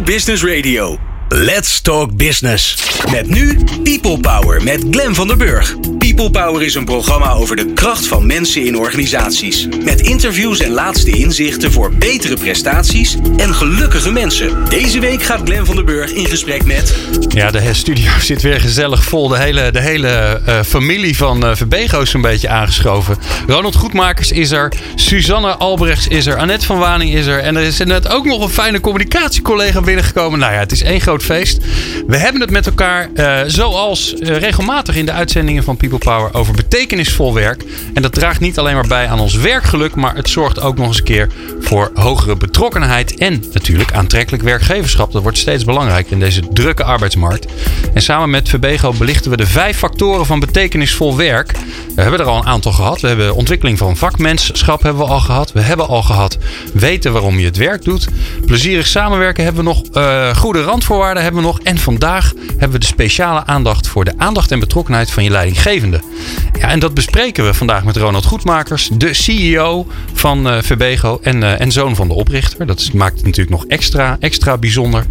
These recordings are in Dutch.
Business Radio. Let's Talk Business. Met nu People Power met Glen van der Burg. People Power is een programma over de kracht van mensen in organisaties. Met interviews en laatste inzichten voor betere prestaties en gelukkige mensen. Deze week gaat Glen van der Burg in gesprek met. Ja, de studio zit weer gezellig vol. De hele, de hele uh, familie van uh, Verbego is een beetje aangeschoven. Ronald Goedmakers is er. Suzanne Albrechts is er. Annette van Waning is er. En er is net ook nog een fijne communicatiecollega binnengekomen. Nou ja, het is één groot feest. We hebben het met elkaar, uh, zoals regelmatig in de uitzendingen van People Power, over betekenisvol werk. En dat draagt niet alleen maar bij aan ons werkgeluk, maar het zorgt ook nog eens een keer voor hogere betrokkenheid en natuurlijk aantrekkelijk werkgeverschap. Dat wordt steeds belangrijker in deze drukke arbeidsmarkt. En samen met Verbego belichten we de vijf factoren van betekenisvol werk. We hebben er al een aantal gehad. We hebben ontwikkeling van vakmenschap hebben we al gehad. We hebben al gehad weten waarom je het werk doet. Plezierig samenwerken hebben we nog. Uh, goede randvoorwaarden hebben we nog. En vandaag hebben we de speciale aandacht voor de aandacht en betrokkenheid van je leidinggevende. Ja, en dat bespreken we vandaag met Ronald Goedmakers, de CEO van uh, Verbego en, uh, en zoon van de oprichter. Dat maakt het natuurlijk nog extra, extra bijzonder.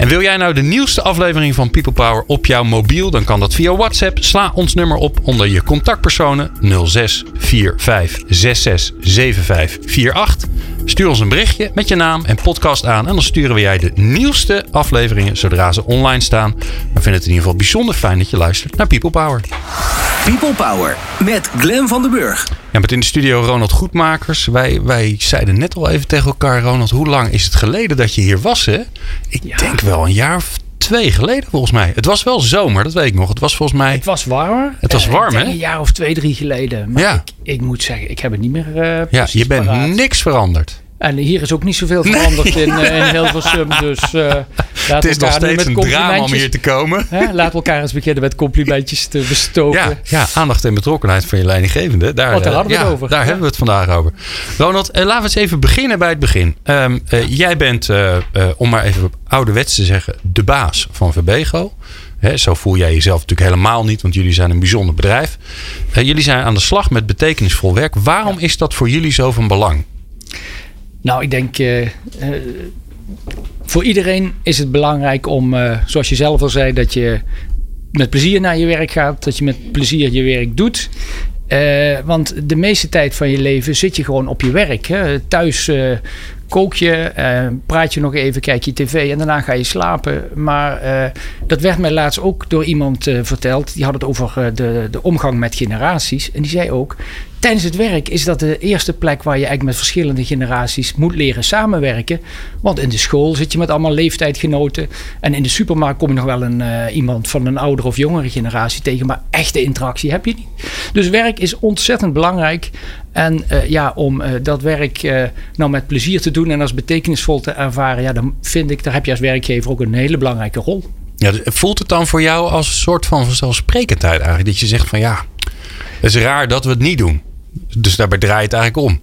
En wil jij nou de nieuwste aflevering van People Power op jouw mobiel? Dan kan dat via WhatsApp. Sla ons nummer op onder je contactpersonen 06 45 66 75 48. Stuur ons een berichtje met je naam en podcast aan. En dan sturen we jij de nieuwste afleveringen zodra ze online staan. We vinden het in ieder geval bijzonder fijn dat je luistert naar People Power. People Power met Glen van den Burg. Ja, met in de studio Ronald Goedmakers. Wij, wij zeiden net al even tegen elkaar, Ronald, hoe lang is het geleden dat je hier was? Hè? Ik ja. denk wel een jaar of twee geleden volgens mij. Het was wel zomer, dat weet ik nog. Het was volgens mij... Het was warmer. Het was warm, hè? Een jaar of twee, drie geleden. Maar ja. ik, ik moet zeggen, ik heb het niet meer uh, Ja, je bent paraat. niks veranderd. En hier is ook niet zoveel veranderd nee. in, uh, in Hilversum. Dus uh, het is nog steeds een drama om hier te komen. Hè? Laten we elkaar eens beginnen met complimentjes te bestoken. Ja, ja aandacht en betrokkenheid van je leidinggevende. Daar, oh, daar hadden we ja, het over. Daar ja. hebben we het vandaag over. Ronald, uh, laten we eens even beginnen bij het begin. Um, jij bent, om maar even ouderwets te zeggen, de baas van Verbego. He, zo voel jij jezelf natuurlijk helemaal niet, want jullie zijn een bijzonder bedrijf. jullie zijn aan de slag met betekenisvol werk. Waarom is dat voor jullie zo van belang? Nou, ik denk. Uh, uh, voor iedereen is het belangrijk om, uh, zoals je zelf al zei, dat je met plezier naar je werk gaat. Dat je met plezier je werk doet. want de meeste tijd van je leven zit je gewoon op je werk. Hè? Thuis kook je, praat je nog even, kijk je tv en daarna ga je slapen. Maar dat werd mij laatst ook door iemand verteld. Die had het over de, de omgang met generaties. En die zei ook, Tijdens het werk is dat de eerste plek waar je eigenlijk met verschillende generaties moet leren samenwerken. Want in de school zit je met allemaal leeftijdgenoten. En in de supermarkt kom je nog wel een, uh, iemand van een oudere of jongere generatie tegen. Maar echte interactie heb je niet. Dus werk is ontzettend belangrijk. En uh, ja, om uh, dat werk nou met plezier te doen en als betekenisvol te ervaren. Ja, dan vind ik, daar heb je als werkgever ook een hele belangrijke rol. Ja, voelt het dan voor jou als een soort van vanzelfsprekendheid eigenlijk? Dat je zegt van ja, het is raar dat we het niet doen. Dus daarbij draait het eigenlijk om.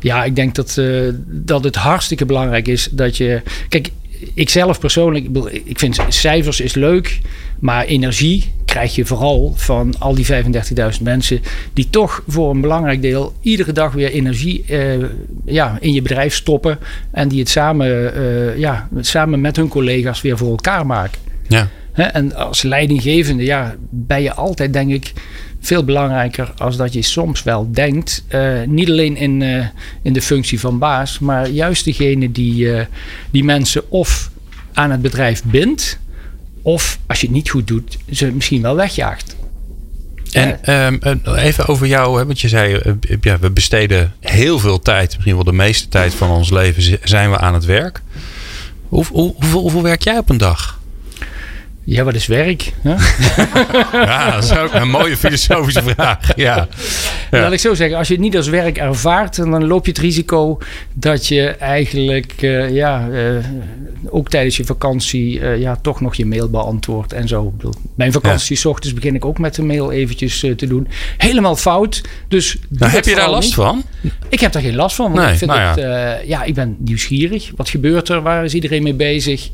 Ja, ik denk dat, uh, dat het hartstikke belangrijk is dat je. Kijk, ik zelf persoonlijk, ik vind cijfers is leuk, maar energie krijg je vooral van al die 35.000 mensen die toch voor een belangrijk deel iedere dag weer energie uh, ja, in je bedrijf stoppen en die het samen, uh, ja, samen met hun collega's weer voor elkaar maken. Ja. En als leidinggevende ja, ben je altijd, denk ik, veel belangrijker als dat je soms wel denkt. Uh, niet alleen in, uh, in de functie van baas, maar juist degene die, uh, die mensen of aan het bedrijf bindt, of als je het niet goed doet, ze misschien wel wegjaagt. En um, even over jou, want je zei, ja, we besteden heel veel tijd, misschien wel de meeste tijd van ons leven zijn we aan het werk. Hoe, hoe, hoeveel, hoeveel werk jij op een dag? Ja, wat is werk? ja, dat is ook een mooie filosofische vraag. Ja. ja. Laat ik zo zeggen, als je het niet als werk ervaart, dan loop je het risico dat je eigenlijk uh, ja, uh, ook tijdens je vakantie uh, ja, toch nog je mail beantwoordt en zo. Mijn vakantie, ja. ochtends begin ik ook met de mail eventjes te doen. Helemaal fout. Dus nou, heb je daar last niet. van? Ik heb daar geen last van. Want nee, ik, vind nou het, ja. ja, ik ben nieuwsgierig. Wat gebeurt er? Waar is iedereen mee bezig?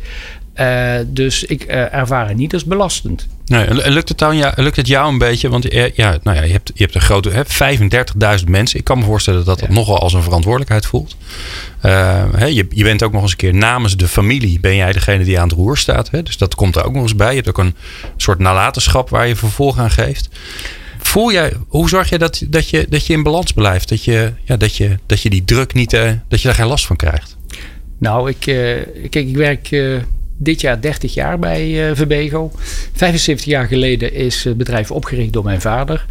Uh, dus ik uh, ervaar het niet als belastend. Nee, lukt het, dan, ja, lukt het jou een beetje? Want ja, nou ja, je, hebt, je hebt een grote 35.000 mensen. Ik kan me voorstellen dat dat ja. nogal als een verantwoordelijkheid voelt. Uh, hè, je, je bent ook nog eens een keer namens de familie. Ben jij degene die aan het roer staat? Hè? Dus dat komt er ook nog eens bij. Je hebt ook een soort nalatenschap waar je vervolg aan geeft. Voel jij, hoe zorg je dat, dat, je dat je in balans blijft? Dat je, ja, dat je, dat je die druk niet, dat je daar geen last van krijgt? Nou, ik, kijk, ik werk dit jaar 30 jaar bij uh, Verbego. 75 jaar geleden is het bedrijf opgericht door mijn vader.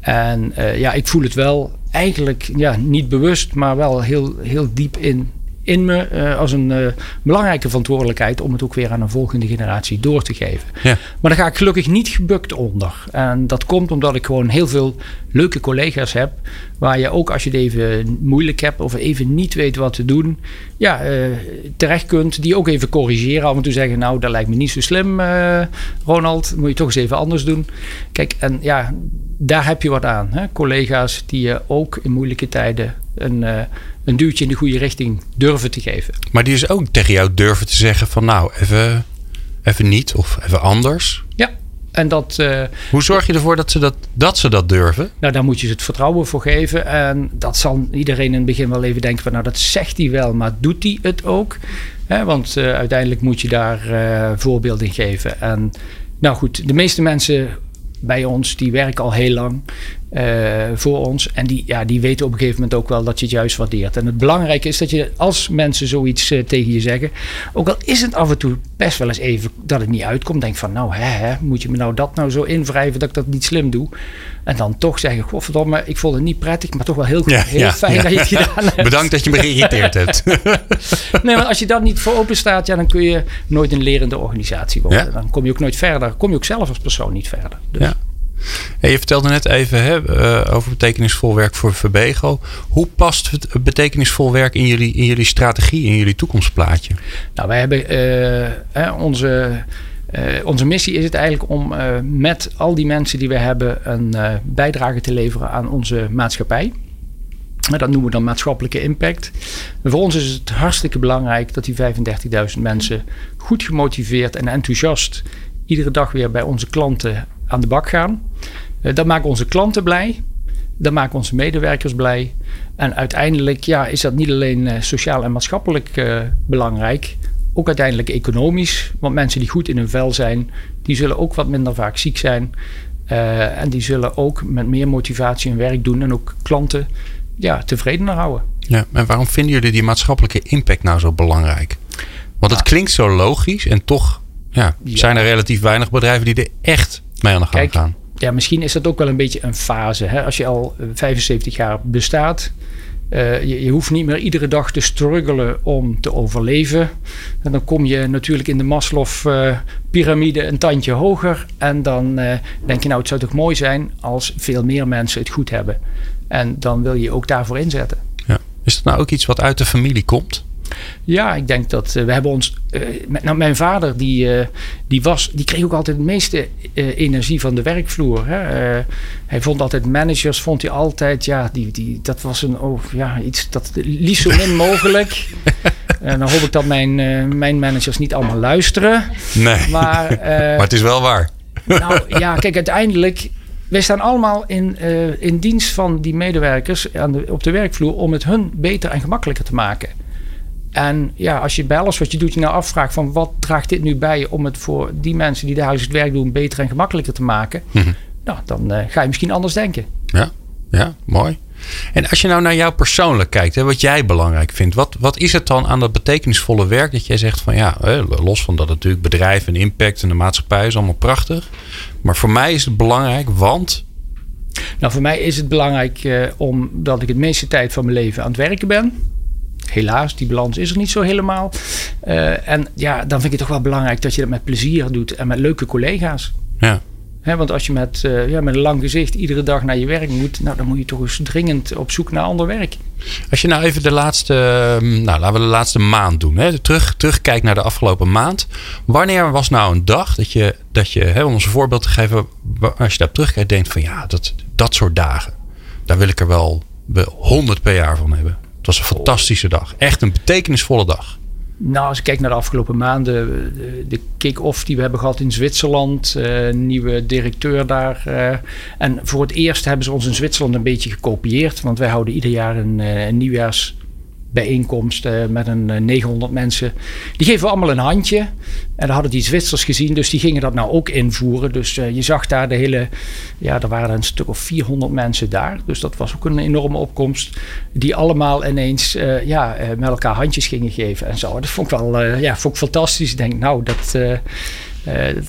En ja, ik voel het wel eigenlijk ja, niet bewust, maar wel heel, heel diep in, in me uh, als een uh, belangrijke verantwoordelijkheid om het ook weer aan een volgende generatie door te geven. Ja. Maar daar ga ik gelukkig niet gebukt onder. En dat komt omdat ik gewoon heel veel leuke collega's heb. Waar je ook als je het even moeilijk hebt of even niet weet wat te doen, ja, uh, terecht kunt. Die ook even corrigeren. Af en toe zeggen, nou, dat lijkt me niet zo slim, Ronald. Moet je toch eens even anders doen. Kijk, en ja, daar heb je wat aan. Hè? Collega's die je ook in moeilijke tijden een, uh, een duwtje in de goede richting durven te geven. Maar die is ook tegen jou durven te zeggen van nou, even, even niet of even anders. Ja. En dat, uh, Hoe zorg je ervoor dat ze dat, dat ze dat durven? Nou, daar moet je ze het vertrouwen voor geven. En dat zal iedereen in het begin wel even denken van... nou, dat zegt hij wel, maar doet hij het ook? He, want uh, uiteindelijk moet je daar uh, voorbeeld in geven. En nou goed, de meeste mensen bij ons, die werken al heel lang uh, voor ons. En die, ja, die weten op een gegeven moment ook wel dat je het juist waardeert. En het belangrijke is dat je als mensen zoiets uh, tegen je zeggen, ook al is het af en toe best wel eens even dat het niet uitkomt, denk van nou, hè, hè, moet je me nou dat nou zo invrijven dat ik dat niet slim doe? En dan toch zeggen, godverdomme, ik vond het niet prettig, maar toch wel heel, ja, heel ja, fijn ja. dat je het gedaan hebt. Bedankt dat je me geïrriteerd hebt. nee, maar als je dat niet voor open staat, ja, dan kun je nooit een lerende organisatie worden. Dan kom je ook nooit verder. Kom je ook zelf als persoon niet verder. Dus. Ja. Hey, je vertelde net even hè, uh, over betekenisvol werk voor Verbego. Hoe past het betekenisvol werk in jullie, in jullie strategie, in jullie toekomstplaatje? Nou, wij hebben uh, onze, uh, onze missie is het eigenlijk om met al die mensen die we hebben een bijdrage te leveren aan onze maatschappij. Dat noemen we dan maatschappelijke impact. Voor ons is het hartstikke belangrijk dat die 35.000 mensen goed gemotiveerd en enthousiast iedere dag weer bij onze klanten aan de bak gaan. Dat maakt onze klanten blij. Dat maakt onze medewerkers blij. En uiteindelijk ja, is dat niet alleen sociaal en maatschappelijk belangrijk. Ook uiteindelijk economisch. Want mensen die goed in hun vel zijn, die zullen ook wat minder vaak ziek zijn. en die zullen ook met meer motivatie hun werk doen. En ook klanten ja, tevredener houden. Ja, en waarom vinden jullie die maatschappelijke impact nou zo belangrijk? Want het klinkt zo logisch en toch ja, ja. zijn er relatief weinig bedrijven die er echt mee aan de gang Kijk, gaan. Ja, misschien is dat ook wel een beetje een fase. Hè? Als je al 75 jaar bestaat, uh, je, hoeft niet meer iedere dag te struggelen om te overleven. En dan kom je natuurlijk in de Maslow-pyramide een tandje hoger. En dan uh, denk je, nou, het zou toch mooi zijn als veel meer mensen het goed hebben. En dan wil je ook daarvoor inzetten. Ja. Is dat nou ook iets wat uit de familie komt? Ja, ik denk dat uh, we hebben ons. Uh, met, nou, mijn vader die, uh, die, was, die kreeg ook altijd het meeste energie van de werkvloer. Hè. hij vond altijd managers, vond hij altijd, ja, die, die, dat was een, oh, ja, iets dat liefst zo min mogelijk. en dan hoop ik dat mijn, mijn managers niet allemaal luisteren. Nee, maar, maar het is wel waar. nou ja, kijk, uiteindelijk wij staan allemaal in, uh, in dienst van die medewerkers aan de, op de werkvloer om het hun beter en gemakkelijker te maken. En ja, als je bij alles wat je doet je nou afvraagt van wat draagt dit nu bij om het voor die mensen die de het werk doen beter en gemakkelijker te maken, mm-hmm. nou, dan uh, ga je misschien anders denken. Ja, ja, mooi. En als je nou naar jou persoonlijk kijkt, hè, wat jij belangrijk vindt, wat, wat is het dan aan dat betekenisvolle werk dat jij zegt van ja, los van dat natuurlijk bedrijf en impact en de maatschappij is allemaal prachtig, maar voor mij is het belangrijk, want. Nou, voor mij is het belangrijk uh, omdat ik het meeste tijd van mijn leven aan het werken ben helaas, die balans is er niet zo helemaal. Uh, en ja, dan vind ik het toch wel belangrijk dat je dat met plezier doet en met leuke collega's. Ja. He, want als je met, uh, ja, met een lang gezicht iedere dag naar je werk moet, nou, dan moet je toch eens dringend op zoek naar ander werk. Als je nou even de laatste, ehm, nou, laten we de laatste maand doen. Hè? Terug, terugkijkt naar de afgelopen maand. Wanneer was nou een dag dat je, dat je hè, om ons een voorbeeld te geven, als je daar terugkijkt, denkt van ja, dat, dat soort dagen, daar wil ik er wel, wel 100 per jaar van hebben. Was een fantastische dag. Echt een betekenisvolle dag. Nou, als ik kijk naar de afgelopen maanden, de, de kick-off die we hebben gehad in Zwitserland, uh, nieuwe directeur daar. Uh, en voor het eerst hebben ze ons in Zwitserland een beetje gekopieerd, want wij houden ieder jaar een, een nieuwjaars bijeenkomst met een uh, 900 mensen. Die geven we allemaal een handje. En dan hadden die Zwitsers gezien, dus die gingen dat nou ook invoeren. Dus uh, je zag daar de hele, ja, er waren een stuk of 400 mensen daar. Dus dat was ook een enorme opkomst. Die allemaal ineens ja, met elkaar handjes gingen geven en zo. Dat vond ik wel ja, vond ik fantastisch. Ik denk, nou, dat,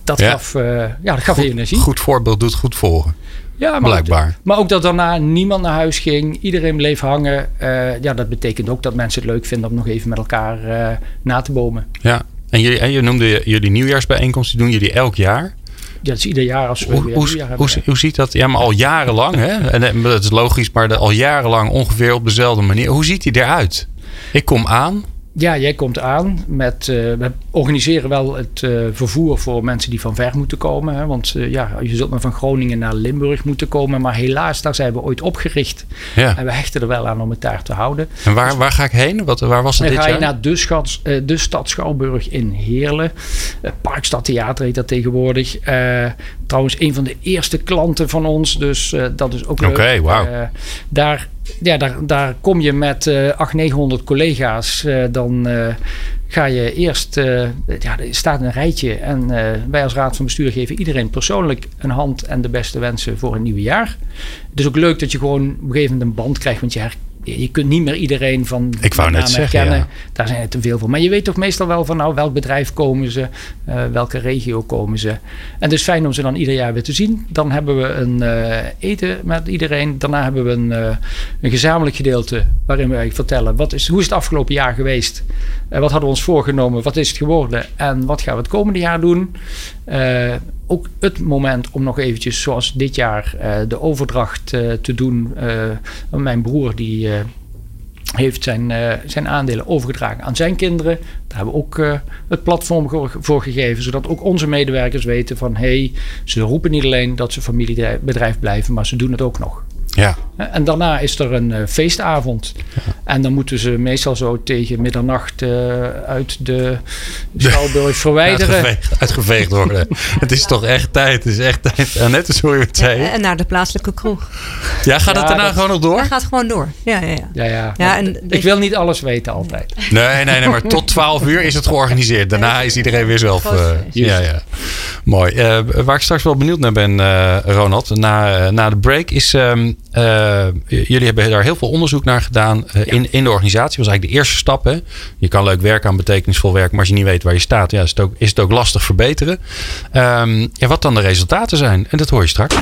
dat, Ja. Gaf, ja, dat gaf Goed, energie. goed voorbeeld doet goed volgen. Ja, maar Blijkbaar. Ook, maar ook dat daarna niemand naar huis ging. Iedereen bleef hangen. Uh, ja, dat betekent ook dat mensen het leuk vinden om nog even met elkaar uh, na te bomen. Ja, en, jullie, en je noemde jullie nieuwjaarsbijeenkomst. Die doen jullie elk jaar. Ja, dat is ieder jaar als we hoe, weer hoe, hoe, hoe ziet dat? Ja, maar al jarenlang. Hè? En dat is logisch, maar al jarenlang ongeveer op dezelfde manier. Hoe ziet die eruit? Ik kom aan. Ja, jij komt aan met. Uh, we organiseren wel het uh, vervoer voor mensen die van ver moeten komen. Hè? Want uh, ja, je zult maar van Groningen naar Limburg moeten komen. Maar helaas, daar zijn we ooit opgericht. Ja. En we hechten er wel aan om het daar te houden. En waar, waar ga ik heen? Wat, waar was het Dan dit ga je jaar? naar de, schats, de stad Schouwburg in Heerlen. Parkstad Theater heet dat tegenwoordig. Trouwens, een van de eerste klanten van ons. Dus dat is ook leuk. Oké, okay, wauw. daar ja, daar, daar kom je met uh, 800, 900 collega's. Uh, dan uh, ga je eerst, ja, er staat een rijtje. En wij als raad van bestuur geven iedereen persoonlijk een hand en de beste wensen voor een nieuwe jaar. Het is ook leuk dat je gewoon op een gegeven moment een band krijgt. Want je je kunt niet meer iedereen van ik wou net zeggen, herkennen. Ja. Daar zijn er te veel van. Maar je weet toch meestal wel van nou, welk bedrijf komen ze, uh, welke regio komen ze. En het is fijn om ze dan ieder jaar weer te zien. Dan hebben we een uh, eten met iedereen. Daarna hebben we een, uh, een gezamenlijk gedeelte waarin wij vertellen wat is, hoe is het afgelopen jaar geweest. wat hadden we ons voorgenomen, wat is het geworden en wat gaan we het komende jaar doen. Ook het moment om nog eventjes, zoals dit jaar, uh, de overdracht uh, te doen. mijn broer die heeft zijn, zijn aandelen overgedragen aan zijn kinderen. Daar hebben we ook het platform voor gegeven, zodat ook onze medewerkers weten van hé, hey, ze roepen niet alleen dat ze familiebedrijf blijven, maar ze doen het ook nog. Ja. En daarna is er een uh, feestavond. Ja. En dan moeten ze meestal zo tegen middernacht uh, uit de Schouwburg verwijderen. Uitgeveegd, uitgeveegd worden. het is toch echt tijd. Het is echt tijd. Annette, sorry wat zei ja, En naar de plaatselijke kroeg. Ja, gaat het daarna dat, gewoon nog door? Dat gaat gewoon door. Ja, ja, ja. ja, ja. ja en ik wil niet alles weten altijd. Nee, nee, nee. Maar tot 12 uur is het georganiseerd. Daarna is iedereen weer zelf. Uh, ja, ja. Mooi. waar ik straks wel benieuwd naar ben, Ronald, na, na de break, is... Um, uh, jullie hebben daar heel veel onderzoek naar gedaan ja. in, in de organisatie. Dat was eigenlijk de eerste stap. Hè? Je kan leuk werken aan betekenisvol werk, maar als je niet weet waar je staat, ja, is, het ook, is het ook lastig verbeteren. Um, ja, wat dan de resultaten zijn, en dat hoor je straks.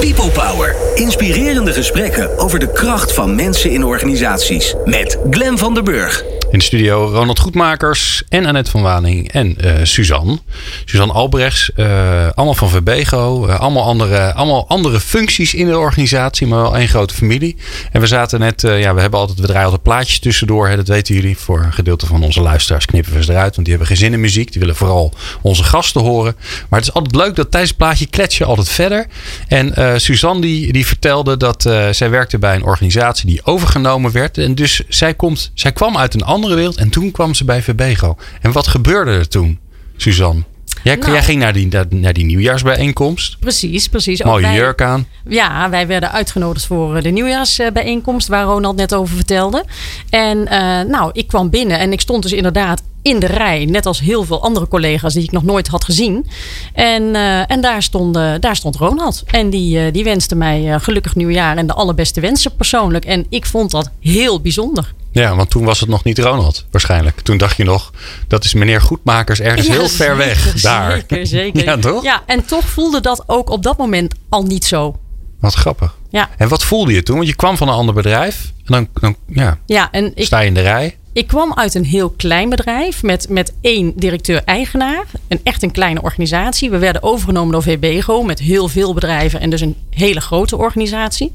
People Power. Inspirerende gesprekken over de kracht van mensen in organisaties. Met Glen van der Burg. In de studio Ronald Goedmakers en Annette van Waning en uh, Suzanne. Suzanne Albrechts, uh, allemaal van Verbego. Uh, allemaal, andere, allemaal andere functies in de organisatie, maar wel één grote familie. En we zaten net, ja, we hebben altijd, we draaien altijd plaatjes tussendoor. Hè, dat weten jullie. Voor een gedeelte van onze luisteraars knippen we ze eruit. Want die hebben geen zin in muziek. Die willen vooral onze gasten horen. Maar het is altijd leuk dat tijdens het plaatje klets je altijd verder. En Suzanne die, die vertelde dat zij werkte bij een organisatie die overgenomen werd. En dus zij, komt, zij kwam uit een andere wereld en toen kwam ze bij Verbego. En wat gebeurde er toen, Suzanne? Jij, nou, jij ging naar die, naar die nieuwjaarsbijeenkomst. Precies, precies. Mooie wij, jurk aan. Ja, wij werden uitgenodigd voor de nieuwjaarsbijeenkomst waar Ronald net over vertelde. En uh, nou, ik kwam binnen en ik stond dus inderdaad in de rij. Net als heel veel andere collega's die ik nog nooit had gezien. En, uh, en daar, stond, uh, daar stond Ronald. En die, uh, die wenste mij gelukkig nieuwjaar en de allerbeste wensen persoonlijk. En ik vond dat heel bijzonder. Ja, want toen was het nog niet Ronald, waarschijnlijk. Toen dacht je nog, dat is meneer Goedmakers ergens ja, heel ver weg. Daar. Zeker, zeker. Ja, toch? Ja, en toch voelde dat ook op dat moment al niet zo. Wat grappig. Ja. En wat voelde je toen? Want je kwam van een ander bedrijf. En dan, dan ja, ja, en ik, sta je in de rij. Ik kwam uit een heel klein bedrijf met, met één directeur-eigenaar. Een echt een kleine organisatie. We werden overgenomen door VBGO met heel veel bedrijven en dus een hele grote organisatie.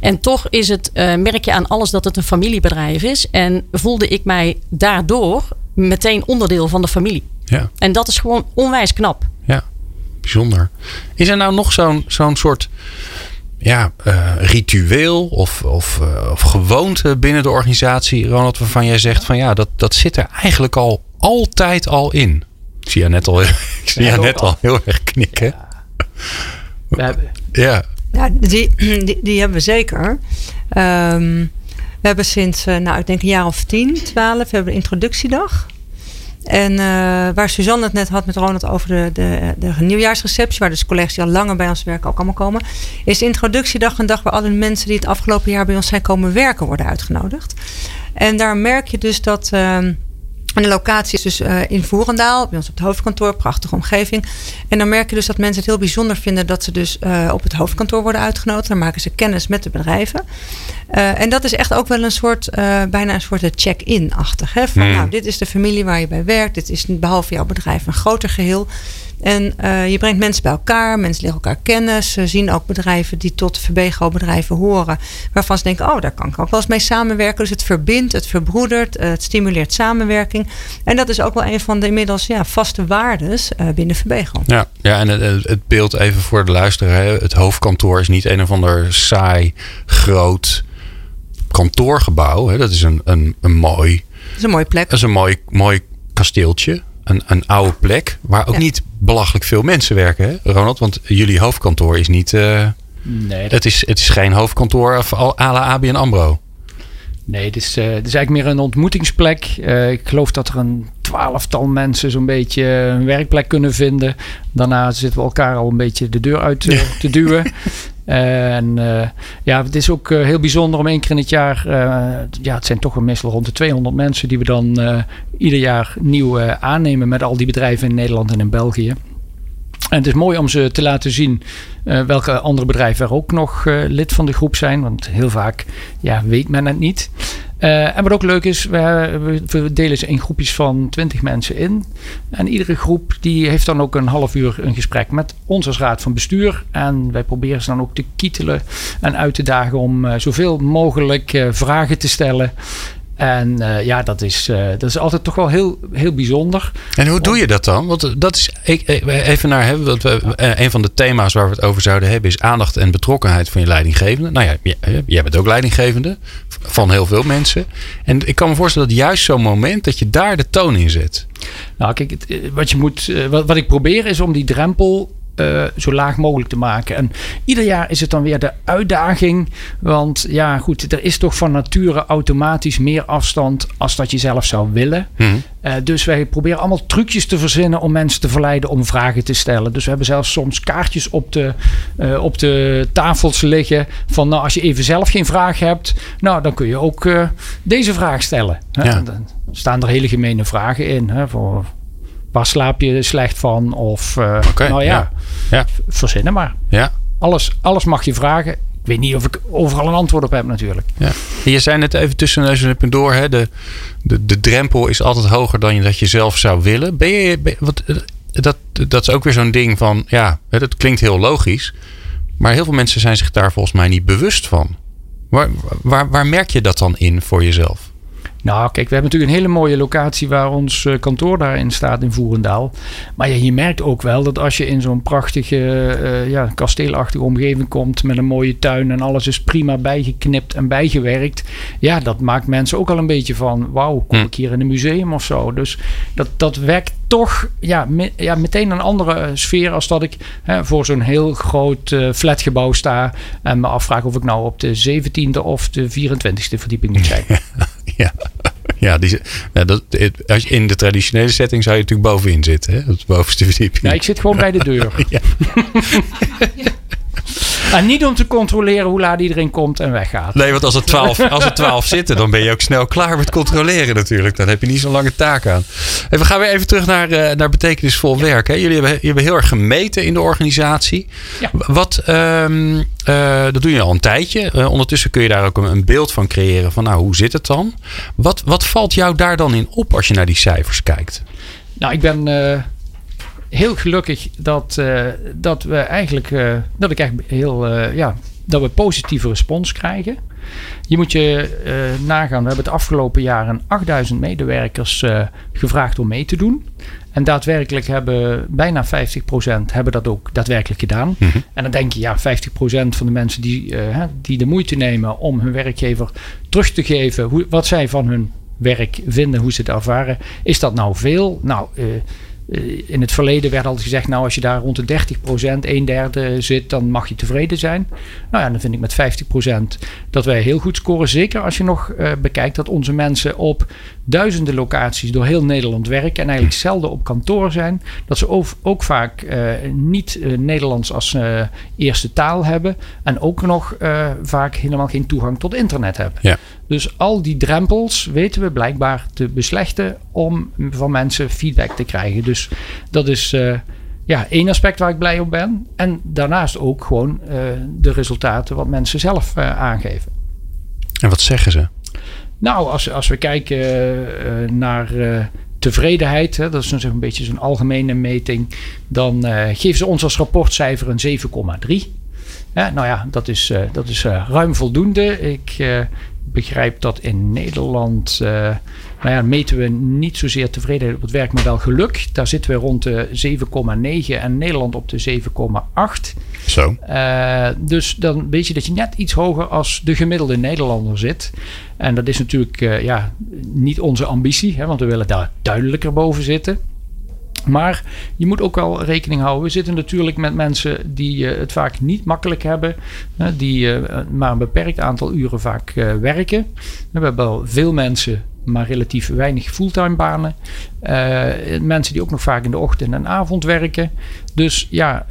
En toch is het, uh, merk je aan alles dat het een familiebedrijf is. En voelde ik mij daardoor meteen onderdeel van de familie. Ja. En dat is gewoon onwijs knap. Ja, bijzonder. Is er nou nog zo'n zo'n soort ja, uh, ritueel of, of, uh, of gewoonte binnen de organisatie, Ronald, waarvan jij zegt van ja, dat, dat zit er eigenlijk al altijd al in? Ik zie je net al, ik zie je net al heel erg knikken. Ja. We hebben, Ja, Ja, die, die, die hebben we zeker. Ehm, we hebben sinds, eh, nou, ik denk een jaar of 10, 12, we hebben een introductiedag. En eh, waar Suzanne het net had met Ronald over de, de, de nieuwjaarsreceptie, waar dus collega's die al langer bij ons werken ook allemaal komen, is introductiedag een dag waar alle mensen die het afgelopen jaar bij ons zijn komen werken worden uitgenodigd. En daar merk je dus dat. ehm, en de locatie is dus eh, in Voerendaal, bij ons op het hoofdkantoor, prachtige omgeving. En dan merk je dus dat mensen het heel bijzonder vinden dat ze dus eh, op het hoofdkantoor worden uitgenodigd. Dan maken ze kennis met de bedrijven. Eh, en dat is echt ook wel een soort, bijna een soort check-in-achtig. Van Hmm. nou, dit is de familie waar je bij werkt. Dit is behalve jouw bedrijf een groter geheel. En eh, je brengt mensen bij elkaar, mensen leren elkaar kennen. Ze zien ook bedrijven die tot VBGO-bedrijven horen. Waarvan ze denken, oh, daar kan ik ook wel eens mee samenwerken. Dus het verbindt, het verbroedert, eh, het stimuleert samenwerking. En dat is ook wel een van de inmiddels ja, vaste waardes eh, binnen VBGO. Ja, ja en het, het beeld even voor de luisteraar. Het hoofdkantoor is niet een of ander saai, groot kantoorgebouw. Hè. Dat is een, een, een mooi, Dat is een mooie plek. dat is een mooi, mooi kasteeltje. Een, een oude plek waar ook Ja. niet belachelijk veel mensen werken, hè, Ronald? Want jullie hoofdkantoor is niet. eh, nee, dat, het, is, het is geen hoofdkantoor of al- à la ABN Amro. nee het, is, het is eigenlijk meer een ontmoetingsplek. Eh, ik geloof dat er een twaalftal mensen zo'n beetje een werkplek kunnen vinden. Daarna zitten we elkaar al een beetje de deur uit te duwen. En eh, ja, het is ook eh, heel bijzonder om één keer in het jaar. eh, ja, het zijn toch meestal rond de 200 mensen die we dan ieder jaar nieuw aannemen met al die bedrijven in Nederland en in België. En het is mooi om ze te laten zien eh, welke andere bedrijven er ook nog eh, lid van de groep zijn. Want heel vaak ja, weet men het niet. Eh, en wat ook leuk is, we, we- delen ze in groepjes van 20 mensen in. En iedere groep die heeft dan ook een half uur een gesprek met ons als raad van bestuur. En wij proberen ze dan ook te kietelen en uit te dagen om zoveel mogelijk vragen te stellen. En eh, ja, dat is, eh, dat is altijd toch wel heel, heel bijzonder. En hoe doe je dat dan? Want dat is even naar hebben. Want we, eh, een van de thema's waar we het over zouden hebben is aandacht en betrokkenheid van je leidinggevende. Nou ja, eh, jij bent ook leidinggevende van heel veel mensen. En ik kan me voorstellen dat juist zo'n moment dat je daar de toon in zet. Nou, kijk, eh, wat, je moet, eh, wat, wat ik probeer is om die drempel eh, zo laag mogelijk te maken. En ieder jaar is het dan weer de uitdaging. Want ja, goed, er is toch van nature automatisch meer afstand als dat je zelf zou willen. Hm. Eh, dus wij proberen allemaal trucjes te verzinnen om mensen te verleiden om vragen te stellen. Dus we hebben zelfs soms kaartjes op de, eh, op de tafels liggen. Van nou, als je even zelf geen vraag hebt, nou dan kun je ook deze vraag stellen. Hè? Ja. Dan staan er hele gemene vragen in. Hè? Voor, waar slaap je slecht van? Of nou ja, ja. Ja. verzinnen maar. Ja. Alles, alles mag je vragen. Ik weet niet of ik overal een antwoord op heb natuurlijk. Ja. Je zei net even tussen neus en lippen door. Hè, de, de, de drempel is altijd hoger dan je, dat je zelf zou willen. Ben je, ben- wat, dat, dat is ook weer zo'n ding van... Ja, dat klinkt heel logisch. Maar heel veel mensen zijn zich daar volgens mij niet bewust van. Waar, waar, waar merk je dat dan in voor jezelf? Nou, kijk, we hebben natuurlijk een hele mooie locatie waar ons eh, kantoor daarin staat in Voerendaal. Maar ja, je merkt ook wel dat als je in zo'n prachtige, eh, ja, kasteelachtige omgeving komt met een mooie tuin en alles is prima bijgeknipt en bijgewerkt. Ja, dat maakt mensen ook al een beetje van, wauw, kom Hm. ik hier in een museum of zo. Dus dat, dat werkt toch ja, me- ja, meteen een andere eh, sfeer als dat ik hè, voor zo'n heel groot eh, flatgebouw sta en me afvraag of ik nou op de 17e of de 24e verdieping moet zijn. Ja, ja, die, nou, dat, als je in de traditionele setting zou je natuurlijk bovenin zitten. Hè? Op de bovenste verdieping. Ja, ik zit gewoon bij de deur. Ja. En niet om te controleren hoe laat iedereen komt en weggaat. Nee, want als er, 12, als er 12 zitten, dan ben je ook snel klaar met controleren natuurlijk. Dan heb je niet zo'n lange taak aan. En we gaan weer even terug naar, eh, naar betekenisvol werk. Hè. Jullie hebben, jullie hebben heel erg gemeten in de organisatie. Ja. Wat, ehm, eh, dat doe je al een tijdje. Eh, ondertussen kun je daar ook een, een beeld van creëren van nou, hoe zit het dan? Wat, wat valt jou daar dan in op als je naar die cijfers kijkt? Nou, ik ben heel gelukkig dat, eh, dat we eigenlijk, eh, dat ik echt heel, eh, ja, dat we positieve respons krijgen. Je moet je nagaan, we hebben het afgelopen jaar 8000 medewerkers gevraagd om mee te doen. En daadwerkelijk hebben bijna 50% hebben dat ook daadwerkelijk gedaan. Mhm. En dan denk je, ja, 50% van de mensen die, die de moeite nemen om hun werkgever terug te geven hoe, wat zij van hun werk vinden, hoe ze het ervaren. Is dat nou veel? Nou, in het verleden werd altijd gezegd, nou als je daar rond de 30 procent, een derde zit, dan mag je tevreden zijn. Nou ja, dan vind ik met 50 procent dat wij heel goed scoren. Zeker als je nog uh, bekijkt dat onze mensen op duizenden locaties door heel Nederland werken en eigenlijk zelden op kantoor zijn. Dat ze ook, ook vaak uh, niet uh, Nederlands als eerste taal hebben en ook nog vaak helemaal geen toegang tot internet hebben. Ja. Dus al die drempels weten we blijkbaar te beslechten om van mensen feedback te krijgen. Dus dat is ja, één aspect waar ik blij op ben. En daarnaast ook gewoon de resultaten wat mensen zelf aangeven. En wat zeggen ze? Nou, als, als we kijken naar tevredenheid, hè, dat is een beetje zo'n algemene meting, dan geven ze ons als rapportcijfer een 7,3. Ja, nou ja, dat is, dat is ruim voldoende. Ik begrijp dat in Nederland, nou ja, meten we niet zozeer tevredenheid op het werk, maar wel geluk. Daar zitten we rond de 7,9 en Nederland op de 7,8. Zo. dus dan weet je dat je net iets hoger als de gemiddelde Nederlander zit. En dat is natuurlijk ja, niet onze ambitie, hè, want we willen daar duidelijker boven zitten. Maar je moet ook wel rekening houden. We zitten natuurlijk met mensen die uh, het vaak niet makkelijk hebben. Die maar een beperkt aantal uren vaak werken. We hebben wel veel mensen, maar relatief weinig fulltime banen. mensen die ook nog vaak in de ochtend en avond werken. Dus ja,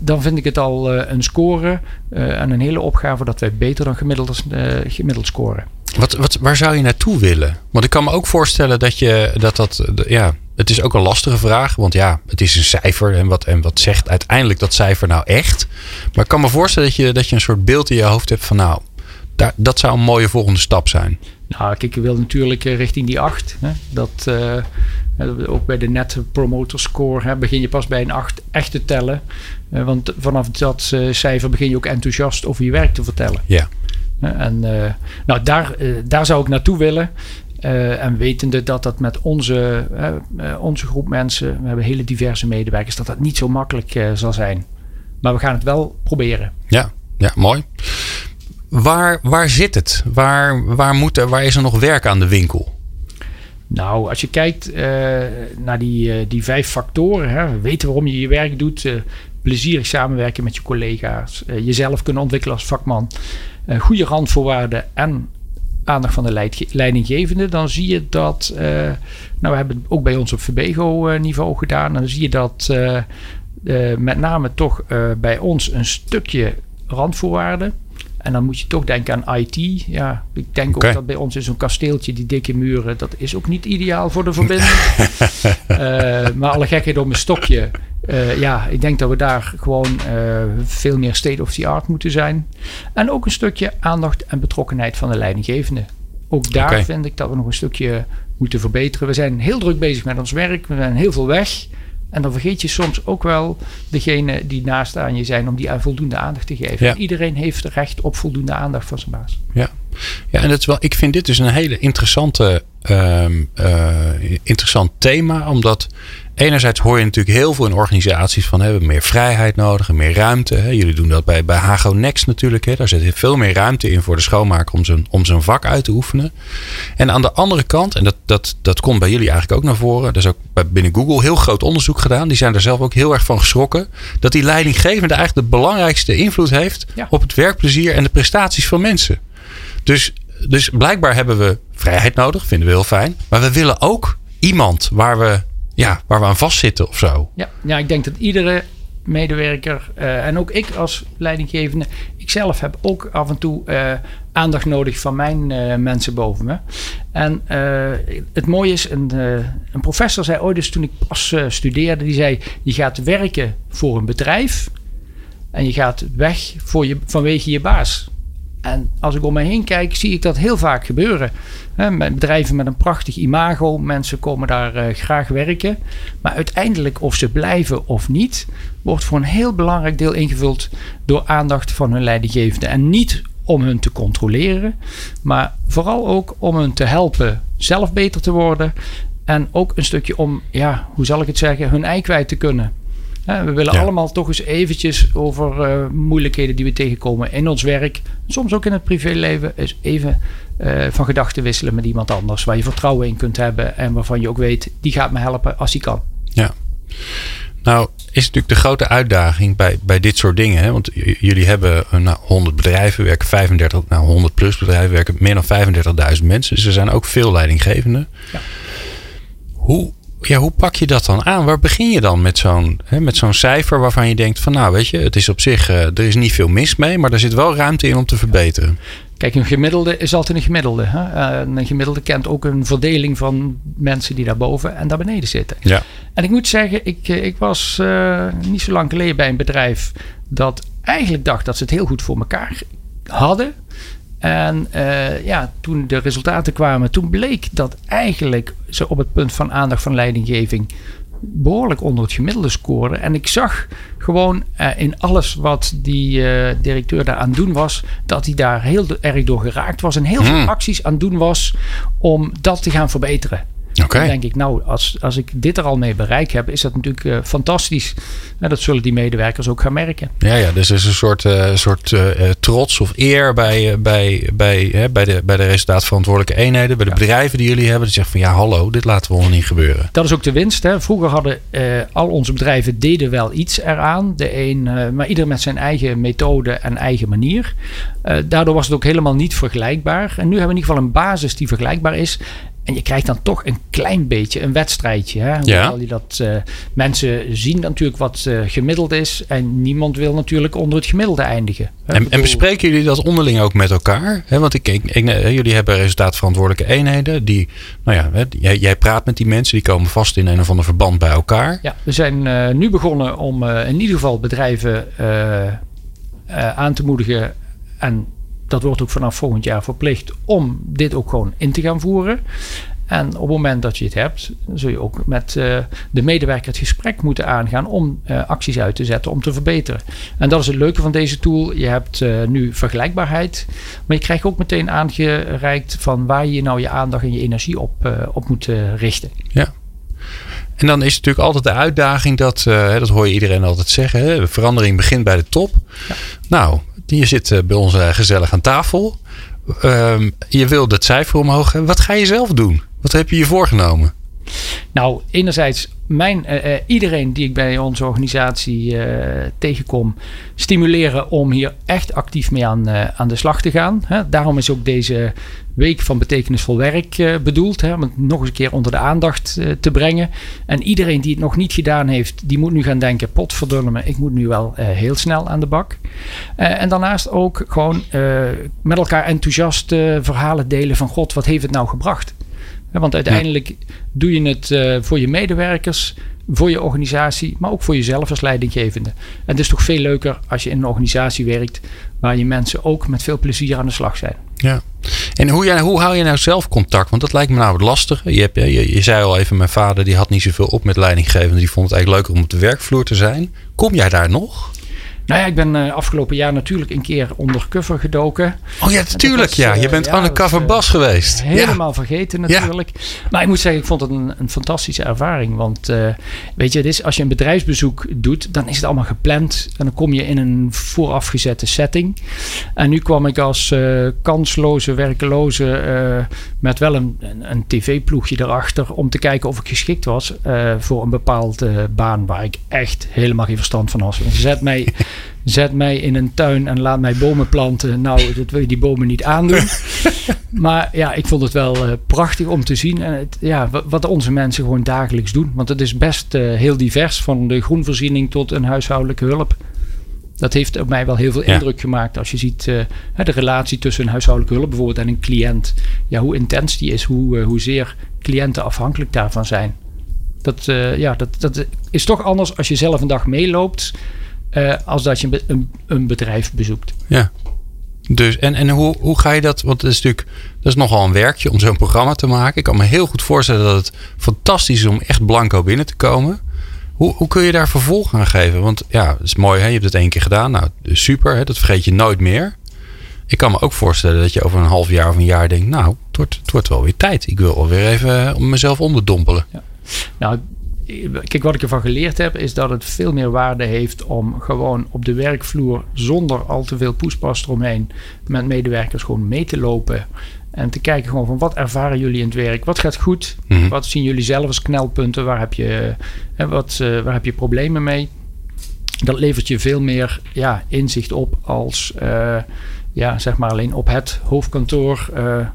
dan vind ik het al een score. en een hele opgave dat wij beter dan gemiddeld, gemiddeld scoren. Wat, wat, waar zou je naartoe willen? Want ik kan me ook voorstellen dat je dat dat. Ja, het is ook een lastige vraag. Want ja, het is een cijfer. En wat, en wat zegt uiteindelijk dat cijfer nou echt? Maar ik kan me voorstellen dat je, dat je een soort beeld in je hoofd hebt van nou, daar, dat zou een mooie volgende stap zijn. Nou, kijk, je wil natuurlijk richting die 8. Hè? Dat, uh, ook bij de Net Promoter Score hè, begin je pas bij een 8 echt te tellen. Uh, want vanaf dat uh, cijfer begin je ook enthousiast over je werk te vertellen. Ja. En nou, daar, daar zou ik naartoe willen. Uh, en wetende dat dat met onze, onze groep mensen, we hebben hele diverse medewerkers, dat dat niet zo makkelijk zal zijn. Maar we gaan het wel proberen. Ja, ja mooi. Waar, waar zit het? Waar, waar, moet er, waar is er nog werk aan de winkel? Nou, als je kijkt naar die, die vijf factoren, hè, weten waarom je je werk doet, plezierig samenwerken met je collega's, jezelf kunnen ontwikkelen als vakman goede randvoorwaarden en aandacht van de leidinggevende, dan zie je dat, nou we hebben het ook bij ons op Verbego-niveau gedaan, dan zie je dat met name toch bij ons een stukje randvoorwaarden. En dan moet je toch denken aan IT. Ja, ik denk okay. ook dat bij ons is zo'n kasteeltje, die dikke muren, dat is ook niet ideaal voor de verbinding. uh, maar alle gekheid om een stokje. Uh, ja, ik denk dat we daar gewoon uh, veel meer state of the art moeten zijn. En ook een stukje aandacht en betrokkenheid van de leidinggevende. Ook daar okay. vind ik dat we nog een stukje moeten verbeteren. We zijn heel druk bezig met ons werk. We zijn heel veel weg. En dan vergeet je soms ook wel degene die naast aan je zijn om die voldoende aandacht te geven. Ja. Iedereen heeft recht op voldoende aandacht van zijn baas. Ja, ja en dat is wel, ik vind dit dus een hele interessante, um, uh, interessant thema. Omdat enerzijds hoor je natuurlijk heel veel in organisaties van we hebben meer vrijheid nodig en meer ruimte. Hè. Jullie doen dat bij, bij Hago Next natuurlijk. Hè. Daar zit veel meer ruimte in voor de schoonmaker om zijn, om zijn vak uit te oefenen. En aan de andere kant, en dat, dat, dat komt bij jullie eigenlijk ook naar voren. Er is ook bij, binnen Google heel groot onderzoek gedaan. Die zijn er zelf ook heel erg van geschrokken. Dat die leidinggevende eigenlijk de belangrijkste invloed heeft ja. op het werkplezier en de prestaties van mensen. Dus, dus blijkbaar hebben we vrijheid nodig, vinden we heel fijn. Maar we willen ook iemand waar we ja, waar we aan vastzitten of zo. Ja, ja ik denk dat iedere medewerker uh, en ook ik als leidinggevende, ik zelf heb ook af en toe uh, aandacht nodig van mijn uh, mensen boven me. En het mooie is, een, een professor zei ooit dus toen ik pas studeerde, die zei, je gaat werken voor een bedrijf en je gaat weg voor je, vanwege je baas. En als ik om me heen kijk, zie ik dat heel vaak gebeuren. Met bedrijven met een prachtig imago, mensen komen daar uh, graag werken. Maar uiteindelijk, of ze blijven of niet, wordt voor een heel belangrijk deel ingevuld door aandacht van hun leidinggevende. En niet om hun te controleren. Maar vooral ook om hun te helpen zelf beter te worden. En ook een stukje om, ja, hoe zal ik het zeggen, hun ei kwijt te kunnen. We willen allemaal toch eens eventjes over uh, moeilijkheden die we tegenkomen in ons werk. Soms ook in het privéleven. Eens even uh, van gedachten wisselen met iemand anders. Waar je vertrouwen in kunt hebben. En waarvan je ook weet, die gaat me helpen als hij kan. Ja. Nou, is natuurlijk de grote uitdaging bij, bij dit soort dingen. Hè? Want jullie hebben uh, nou, 100 bedrijven, werken 35, nou 100 plus bedrijven, werken meer dan 35.000 mensen. Dus er zijn ook veel leidinggevenden. Ja. Hoe, ja, hoe pak je dat dan aan? Waar begin je dan met zo'n, met zo'n cijfer waarvan je denkt van nou weet je, het is op zich, uh, er is niet veel mis mee, maar er zit wel ruimte in om te verbeteren. Kijk, een gemiddelde is altijd een gemiddelde. Hè? Uh, een gemiddelde kent ook een verdeling van mensen die daarboven en daar beneden zitten. Ja. En ik moet zeggen, ik, eh, ik was uh, niet zo lang geleden bij een bedrijf dat eigenlijk dacht dat ze het heel goed voor elkaar hadden. En uh, ja, toen de resultaten kwamen, toen bleek dat eigenlijk ze op het punt van aandacht van leidinggeving behoorlijk onder het gemiddelde scoren. En ik zag gewoon uh, in alles wat die uh, directeur daar aan doen was, dat hij daar heel erg door geraakt was en heel veel hmm. acties aan doen was om dat te gaan verbeteren. Okay. Dan denk ik, nou, als, als ik dit er al mee bereik heb, is dat natuurlijk uh, fantastisch. En dat zullen die medewerkers ook gaan merken. Ja, ja dus er is een soort, uh, soort uh, trots of eer bij, bij, bij, bij, de, bij de resultaatverantwoordelijke eenheden, bij de ja. bedrijven die jullie hebben. Die zeggen van ja, hallo, dit laten we ons niet gebeuren. Dat is ook de winst. Hè. Vroeger hadden al onze bedrijven deden wel iets eraan. De een, maar ieder met zijn eigen methode en eigen manier. daardoor was het ook helemaal niet vergelijkbaar. En nu hebben we in ieder geval een basis die vergelijkbaar is. En je krijgt dan toch een klein beetje een wedstrijdje. Hè? Ja. Je dat, uh, mensen zien natuurlijk wat uh, gemiddeld is. En niemand wil natuurlijk onder het gemiddelde eindigen. Hè? En, en, bespreken jullie dat onderling ook met elkaar? Want ik, ik, ik, jullie hebben resultaatverantwoordelijke eenheden. Die, nou ja, jij, jij, praat met die mensen. Die komen vast in een of ander verband bij elkaar. Ja, we zijn uh, nu begonnen om in ieder geval bedrijven aan te moedigen. En dat wordt ook vanaf volgend jaar verplicht om dit ook gewoon in te gaan voeren. En op het moment dat je het hebt, zul je ook met uh, de medewerker het gesprek moeten aangaan om uh, acties uit te zetten om te verbeteren. En dat is het leuke van deze tool. Je hebt uh, nu vergelijkbaarheid, maar je krijgt ook meteen aangereikt van waar je nou je aandacht en je energie op, op moet richten. Ja. En dan is het natuurlijk altijd de uitdaging dat, dat hoor je iedereen altijd zeggen, hè, verandering begint bij de top. Ja. Nou, je zit eh, bij ons eh, gezellig aan tafel. Um, je wil het cijfer omhoog. Wat ga je zelf doen? Wat heb je je voorgenomen? Nou, enerzijds mijn, uh, uh, iedereen die ik bij onze organisatie uh, tegenkom, stimuleren om hier echt actief mee aan, aan de slag te gaan. Hè. Daarom is ook deze week van betekenisvol werk bedoeld. Hè, om het nog eens een keer onder de aandacht te brengen. En iedereen die het nog niet gedaan heeft, die moet nu gaan denken: potverdomme, ik moet nu wel heel snel aan de bak. en daarnaast ook gewoon met elkaar enthousiast verhalen delen van: God, wat heeft het nou gebracht? Want uiteindelijk doe je het uh, voor je medewerkers, voor je organisatie, maar ook voor jezelf als leidinggevende. En het is toch veel leuker als je in een organisatie werkt waar je mensen ook met veel plezier aan de slag zijn. Ja. En hoe, hoe hou je nou zelf contact? Want dat lijkt me nou lastig. Je, hebt, je, je zei al even, mijn vader die had niet zoveel op met leidinggevenden. Die vond het eigenlijk leuker om op de werkvloer te zijn. Kom jij daar nog? Nou ja, ik ben uh, afgelopen jaar natuurlijk een keer onder cover gedoken. Oh ja, natuurlijk. Ja, je bent uh, ja, undercover uh, bas geweest. Helemaal ja. vergeten natuurlijk. Ja. Maar ik moet zeggen, ik vond het een, een fantastische ervaring. Want weet je, dit als je een bedrijfsbezoek doet, dan is het allemaal gepland. En dan kom je in een voorafgezette setting. En nu kwam ik als kansloze, werkeloze, met wel een, een, een tv-ploegje erachter, om te kijken of ik geschikt was voor een bepaalde baan waar ik echt helemaal geen verstand van had. Ze zet mij zet mij in een tuin en laat mij bomen planten. Nou, dat wil je die bomen niet aandoen. maar ja, ik vond het wel uh, prachtig om te zien. En het, ja, wat onze mensen gewoon dagelijks doen. Want het is best uh, heel divers. Van de groenvoorziening tot een huishoudelijke hulp. Dat heeft op mij wel heel veel indruk gemaakt. Als je ziet uh, de relatie tussen een huishoudelijke hulp bijvoorbeeld en een cliënt. Ja, hoe intens die is. Hoe, hoezeer cliënten afhankelijk daarvan zijn. Dat, ja, dat, dat is toch anders als je zelf een dag meeloopt uh, als dat je een, een, bedrijf bezoekt. Ja. Dus, en, en hoe, hoe ga je dat? Want het is natuurlijk dat is nogal een werkje om zo'n programma te maken. Ik kan me heel goed voorstellen dat het fantastisch is om echt blanco binnen te komen. Hoe, hoe kun je daar vervolg aan geven? Want ja, het is mooi, hè? je hebt het één keer gedaan. Nou, super, hè? dat vergeet je nooit meer. ik kan me ook voorstellen dat je over een half jaar of een jaar denkt, nou, het wordt, het wordt wel weer tijd. Ik wil alweer even om mezelf onderdompelen. Ja. Nou, kijk, wat ik ervan geleerd heb, is dat het veel meer waarde heeft om gewoon op de werkvloer zonder al te veel poespas eromheen met medewerkers gewoon mee te lopen. En te kijken gewoon van wat ervaren jullie in het werk? Wat gaat goed? Mhm. Wat zien jullie zelf als knelpunten? Waar heb je, hè, wat, uh, waar heb je problemen mee? Dat levert je veel meer ja, inzicht op als uh, ja, zeg maar alleen op het hoofdkantoor uh,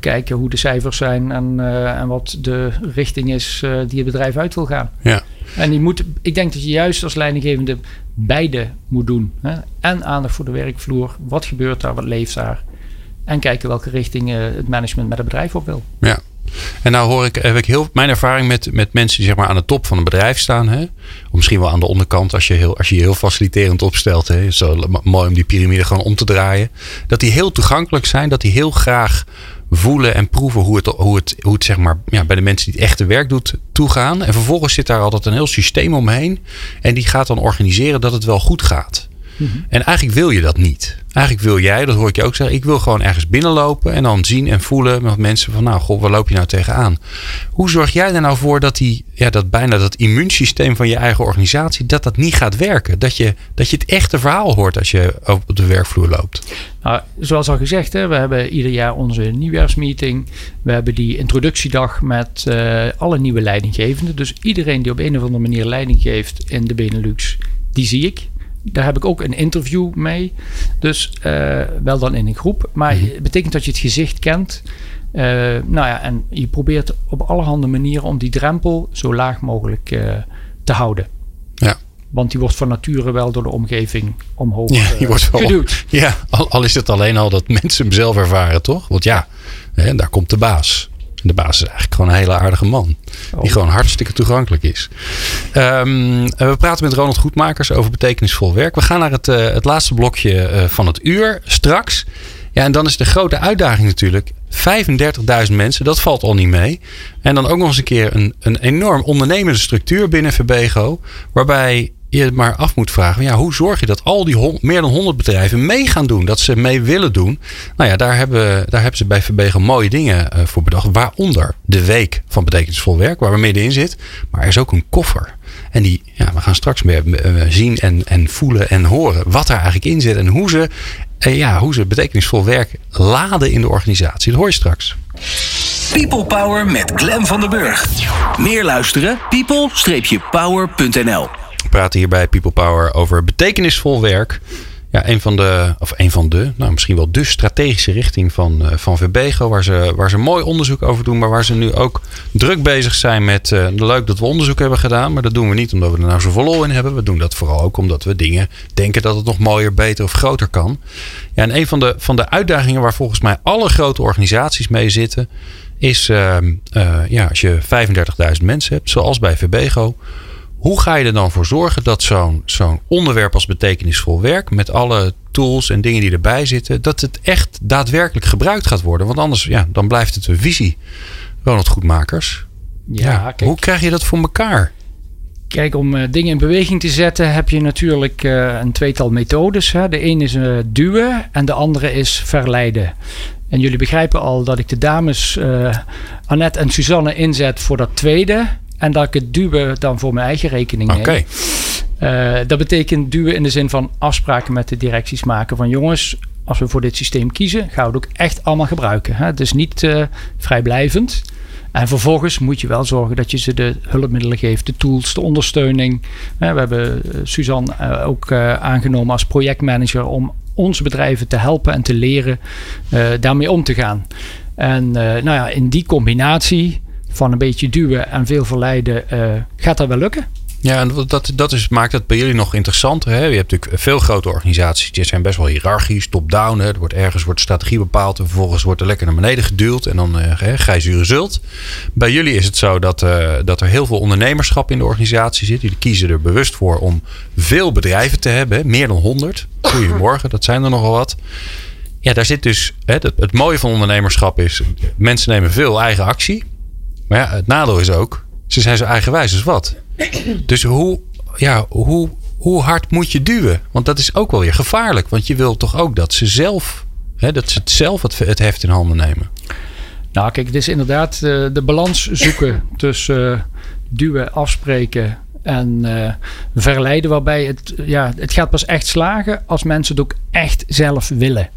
kijken hoe de cijfers zijn en, en wat de richting is die het bedrijf uit wil gaan. Ja. En die moet, ik denk dat je juist als leidinggevende beide moet doen. Hè? En aandacht voor de werkvloer. Wat gebeurt daar? Wat leeft daar? En kijken welke richting het management met het bedrijf op wil. Ja. En nou hoor ik, heb ik heel mijn ervaring met, met mensen die zeg maar aan de top van een bedrijf staan. Hè? Of misschien wel aan de onderkant als je, heel, als je heel faciliterend opstelt. Hè? Zo mooi om die piramide gewoon om te draaien. Dat die heel toegankelijk zijn. Dat die heel graag voelen en proeven hoe het, hoe het, hoe het zeg maar, ja, bij de mensen die het echte werk doet toegaan. En vervolgens zit daar altijd een heel systeem omheen. En die gaat dan organiseren dat het wel goed gaat. En eigenlijk wil je dat niet. Eigenlijk wil jij, dat hoor ik je ook zeggen, ik wil gewoon ergens binnenlopen en dan zien en voelen met mensen van, nou, goh, waar loop je nou tegenaan? Hoe zorg jij er nou voor dat die, ja, dat bijna dat immuunsysteem van je eigen organisatie, dat dat niet gaat werken? Dat je, dat je het echte verhaal hoort als je op de werkvloer loopt? Nou, zoals al gezegd, hè, we hebben ieder jaar onze nieuwjaarsmeeting. We hebben die introductiedag met uh, alle nieuwe leidinggevenden. Dus iedereen die op een of andere manier leiding geeft in de Benelux, die zie ik daar heb ik ook een interview mee. Dus uh, wel dan in een groep. Maar mhm. het betekent dat je het gezicht kent. Uh, nou ja, en je probeert op allerhande manieren om die drempel zo laag mogelijk uh, te houden. Ja. Want die wordt van nature wel door de omgeving omhoog ja, die wordt wel, geduwd. Ja, al, al, is het alleen al dat mensen hem zelf ervaren, toch? Want ja, hè, daar komt de baas. De baas is eigenlijk gewoon een hele aardige man. Die oh. gewoon hartstikke toegankelijk is. Um, we praten met Ronald Goedmakers over betekenisvol werk. We gaan naar het, uh, het laatste blokje uh, van het uur straks. Ja, en dan is de grote uitdaging natuurlijk. 35.000 mensen, dat valt al niet mee. En dan ook nog eens een keer een, een enorm ondernemende structuur binnen Verbego. Waarbij je maar af moet vragen: ja, hoe zorg je dat al die meer dan 100 bedrijven mee gaan doen? Dat ze mee willen doen. Nou ja, daar hebben, daar hebben ze bij Verbegen mooie dingen uh, voor bedacht. Waaronder de week van betekenisvol werk, waar we middenin zitten. Maar er is ook een koffer. En die, ja, we gaan straks meer uh, zien en, en voelen en horen wat er eigenlijk in zit. En hoe ze, uh, ja, hoe ze betekenisvol werk laden in de organisatie. Dat hoor je straks. People Power met Glen van den Burg. Meer luisteren? people-power.nl praten hier bij People Power over betekenisvol werk. Ja, een van de, of een van de, nou misschien wel de strategische richting van, uh, van Verbego, waar ze, waar ze mooi onderzoek over doen, maar waar ze nu ook druk bezig zijn met, uh, leuk dat we onderzoek hebben gedaan, maar dat doen we niet omdat we er nou zoveel lol in hebben. We doen dat vooral ook omdat we dingen denken dat het nog mooier, beter of groter kan. Ja, en een van de, van de uitdagingen waar volgens mij alle grote organisaties mee zitten, is uh, ja, als je 35.000 mensen hebt, zoals bij Verbego, hoe ga je er dan voor zorgen dat zo'n zo'n onderwerp als betekenisvol werk, met alle tools en dingen die erbij zitten, dat het echt daadwerkelijk gebruikt gaat worden? Want anders, ja, dan blijft het een visie. Ronald Goedmakers. Ja, ja kijk, hoe krijg je dat voor elkaar? Kijk, om uh, dingen in beweging te zetten heb je natuurlijk uh, een tweetal methodes. Hè. De een is uh, duwen en de andere is verleiden. En jullie begrijpen al dat ik de dames Annette en Suzanne inzet voor dat tweede. En dat ik het duwen dan voor mijn eigen rekening neem. Uh, dat betekent duwen in de zin van afspraken met de directies maken. Van jongens, als we voor dit systeem kiezen, gaan we het ook echt allemaal gebruiken. Hè? Het is niet uh, vrijblijvend. En vervolgens moet je wel zorgen dat je ze de hulpmiddelen geeft, de tools, de ondersteuning. we hebben uh, Suzanne ook aangenomen als projectmanager om onze bedrijven te helpen en te leren daarmee om te gaan. En nou ja, in die combinatie van een beetje duwen en veel verleiden, uh, gaat dat wel lukken. Ja, en dat, dat is, maakt het bij jullie nog interessanter. Hè? Je hebt natuurlijk veel grote organisaties, die zijn best wel hiërarchisch, top-down. Er wordt ergens wordt strategie bepaald en vervolgens wordt er lekker naar beneden geduwd en dan uh, ga je zure zult. Bij jullie is het zo dat, uh, dat er heel veel ondernemerschap in de organisatie zit. Jullie kiezen er bewust voor om veel bedrijven te hebben, meer dan 100. Goedemorgen, dat zijn er nogal wat. Ja, daar zit dus hè, het, het mooie van ondernemerschap is, mensen nemen veel eigen actie. Maar ja, het nadeel is ook, ze zijn zo eigenwijs als wat. Dus hoe, ja, hoe, hoe hard moet je duwen? Want dat is ook wel weer gevaarlijk. Want je wil toch ook dat ze zelf Hè, dat ze het zelf het, het heft in handen nemen. Nou, kijk, het is inderdaad uh, de balans zoeken tussen uh, duwen, afspreken en uh, verleiden. Waarbij het, ja, het gaat pas echt slagen als mensen het ook echt zelf willen.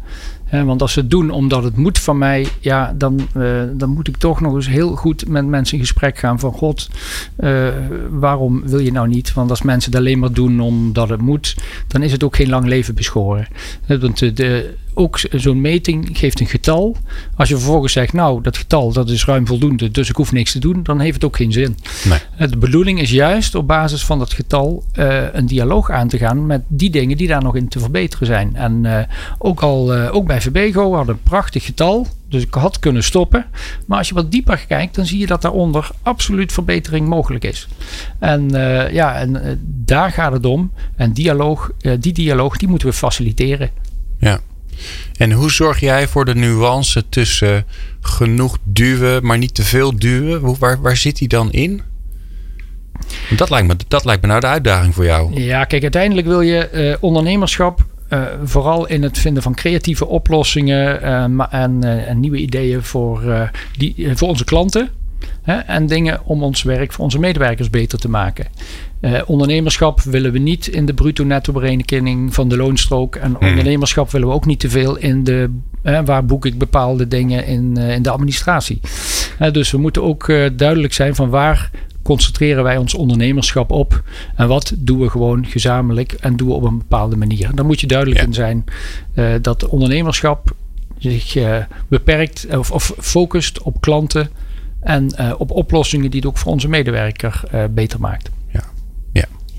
Want als ze het doen omdat het moet van mij, ja, dan, uh, dan moet ik toch nog eens heel goed met mensen in gesprek gaan van God, uh, waarom wil je nou niet? Want als mensen het alleen maar doen omdat het moet, dan is het ook geen lang leven beschoren. Want de ook zo'n meting geeft een getal. Als je vervolgens zegt, nou, dat getal dat is ruim voldoende, dus ik hoef niks te doen, dan heeft het ook geen zin. Nee. De bedoeling is juist op basis van dat getal uh, een dialoog aan te gaan met die dingen die daar nog in te verbeteren zijn. En uh, ook al, uh, ook bij Verbego hadden een prachtig getal. Dus ik had kunnen stoppen. Maar als je wat dieper kijkt, dan zie je dat daaronder absoluut verbetering mogelijk is. En ja, en daar gaat het om. En dialoog, die dialoog, die moeten we faciliteren. Ja. En hoe zorg jij voor de nuance tussen genoeg duwen, maar niet te veel duwen? Waar, waar zit die dan in? Dat lijkt, me, dat lijkt me nou de uitdaging voor jou. Ja, kijk, uiteindelijk wil je uh, ondernemerschap uh, vooral in het vinden van creatieve oplossingen uh, en, en, nieuwe ideeën voor, die, voor onze klanten. Hè, en dingen om ons werk voor onze medewerkers beter te maken. Uh, ondernemerschap willen we niet in de bruto-netto berekening van de loonstrook. En hmm. ondernemerschap willen we ook niet te veel in de. Uh, waar boek ik bepaalde dingen in, uh, in de administratie. dus we moeten ook duidelijk zijn van waar concentreren wij ons ondernemerschap op. En wat doen we gewoon gezamenlijk en doen we op een bepaalde manier. Dan moet je duidelijk ja. in zijn dat ondernemerschap zich beperkt of, of focust op klanten en op oplossingen die het ook voor onze medewerker beter maakt.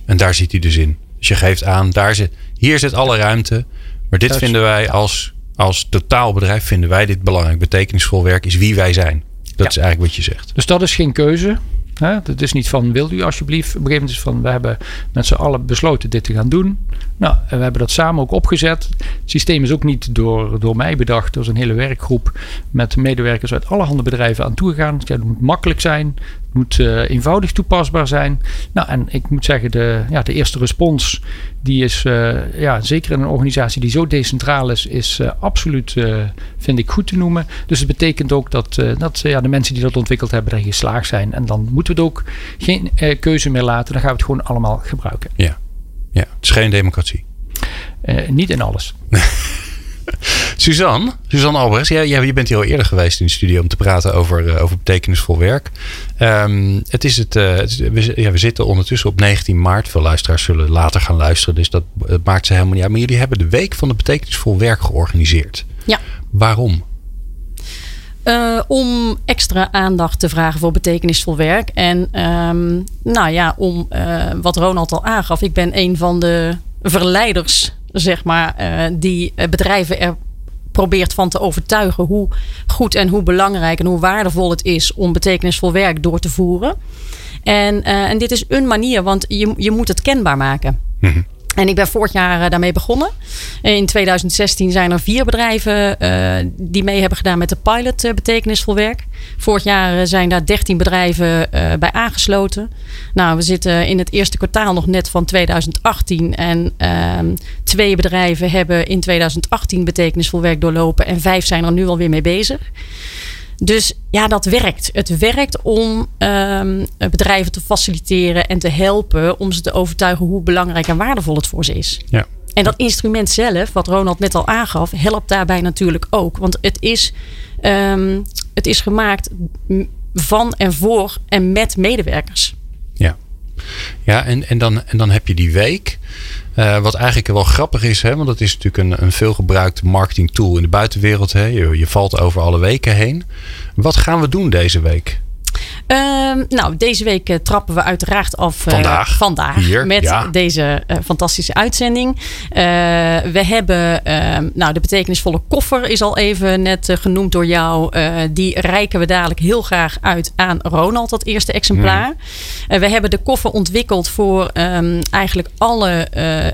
En daar zit hij dus in. Dus je geeft aan, daar zit, hier zit alle ruimte. Maar dit vinden wij als, als totaalbedrijf, vinden wij dit belangrijk. Betekenisvol werk is wie wij zijn. Dat ja. is eigenlijk wat je zegt. Dus dat is geen keuze. Hè? Dat is niet van, wilt u alsjeblieft? Op een gegeven moment is van, we hebben met z'n allen besloten dit te gaan doen. Nou, we hebben dat samen ook opgezet. Het systeem is ook niet door, door mij bedacht. Er is een hele werkgroep met medewerkers uit allerhande bedrijven aan toegegaan. Het moet makkelijk zijn moet uh, eenvoudig toepasbaar zijn. Nou, en ik moet zeggen, de, ja, de eerste respons, die is uh, ja, zeker in een organisatie die zo decentraal is, is uh, absoluut, vind ik, goed te noemen. Dus het betekent ook dat, dat ja, de mensen die dat ontwikkeld hebben, erin geslaagd zijn. En dan moeten we het ook geen keuze meer laten. Dan gaan we het gewoon allemaal gebruiken. Ja, ja. het is geen democratie. niet in alles. Suzanne, Suzanne Albrechts, jij, jij, je bent hier al eerder geweest in de studio om te praten over, uh, over betekenisvol werk. Um, het is het, uh, het is, we, ja, we, zitten ondertussen op 19 maart. Veel luisteraars zullen later gaan luisteren, dus dat, dat maakt ze helemaal niet uit. Maar jullie hebben de Week van de Betekenisvol Werk georganiseerd. Ja. Waarom? Uh, om extra aandacht te vragen voor betekenisvol werk. En um, nou ja, om wat Ronald al aangaf, ik ben een van de verleiders zeg maar, uh, die bedrijven er probeert van te overtuigen hoe goed en hoe belangrijk en hoe waardevol het is om betekenisvol werk door te voeren. En, en dit is een manier, want je, je moet het kenbaar maken. Mm en ik ben vorig jaar uh, daarmee begonnen. In 2016 zijn er vier bedrijven uh, die mee hebben gedaan met de pilot uh, betekenisvol werk. Vorig jaar zijn daar 13 bedrijven bij aangesloten. Nou, we zitten in het eerste kwartaal nog net van 2018. En ehm, twee bedrijven hebben in 2018 betekenisvol werk doorlopen. En vijf zijn er nu alweer mee bezig. Dus ja, dat werkt. Het werkt om um, bedrijven te faciliteren en te helpen om ze te overtuigen hoe belangrijk en waardevol het voor ze is. Ja. En dat instrument zelf, wat Ronald net al aangaf, helpt daarbij natuurlijk ook. Want het is, um, het is gemaakt van en voor en met medewerkers. Ja, ja en, en, dan, en dan heb je die week. Uh, wat eigenlijk wel grappig is, hè, want dat is natuurlijk een, een veelgebruikte marketing tool in de buitenwereld. Hè. Je, je valt over alle weken heen. Wat gaan we doen deze week? Um, nou, deze week uh, trappen we uiteraard af. Uh, vandaag. Vandaag. Hier, met ja. deze uh, fantastische uitzending. we hebben, ehm, nou, de betekenisvolle koffer is al even net genoemd door jou. die reiken we dadelijk heel graag uit aan Ronald, dat eerste exemplaar. Mm. we hebben de koffer ontwikkeld voor um, eigenlijk alle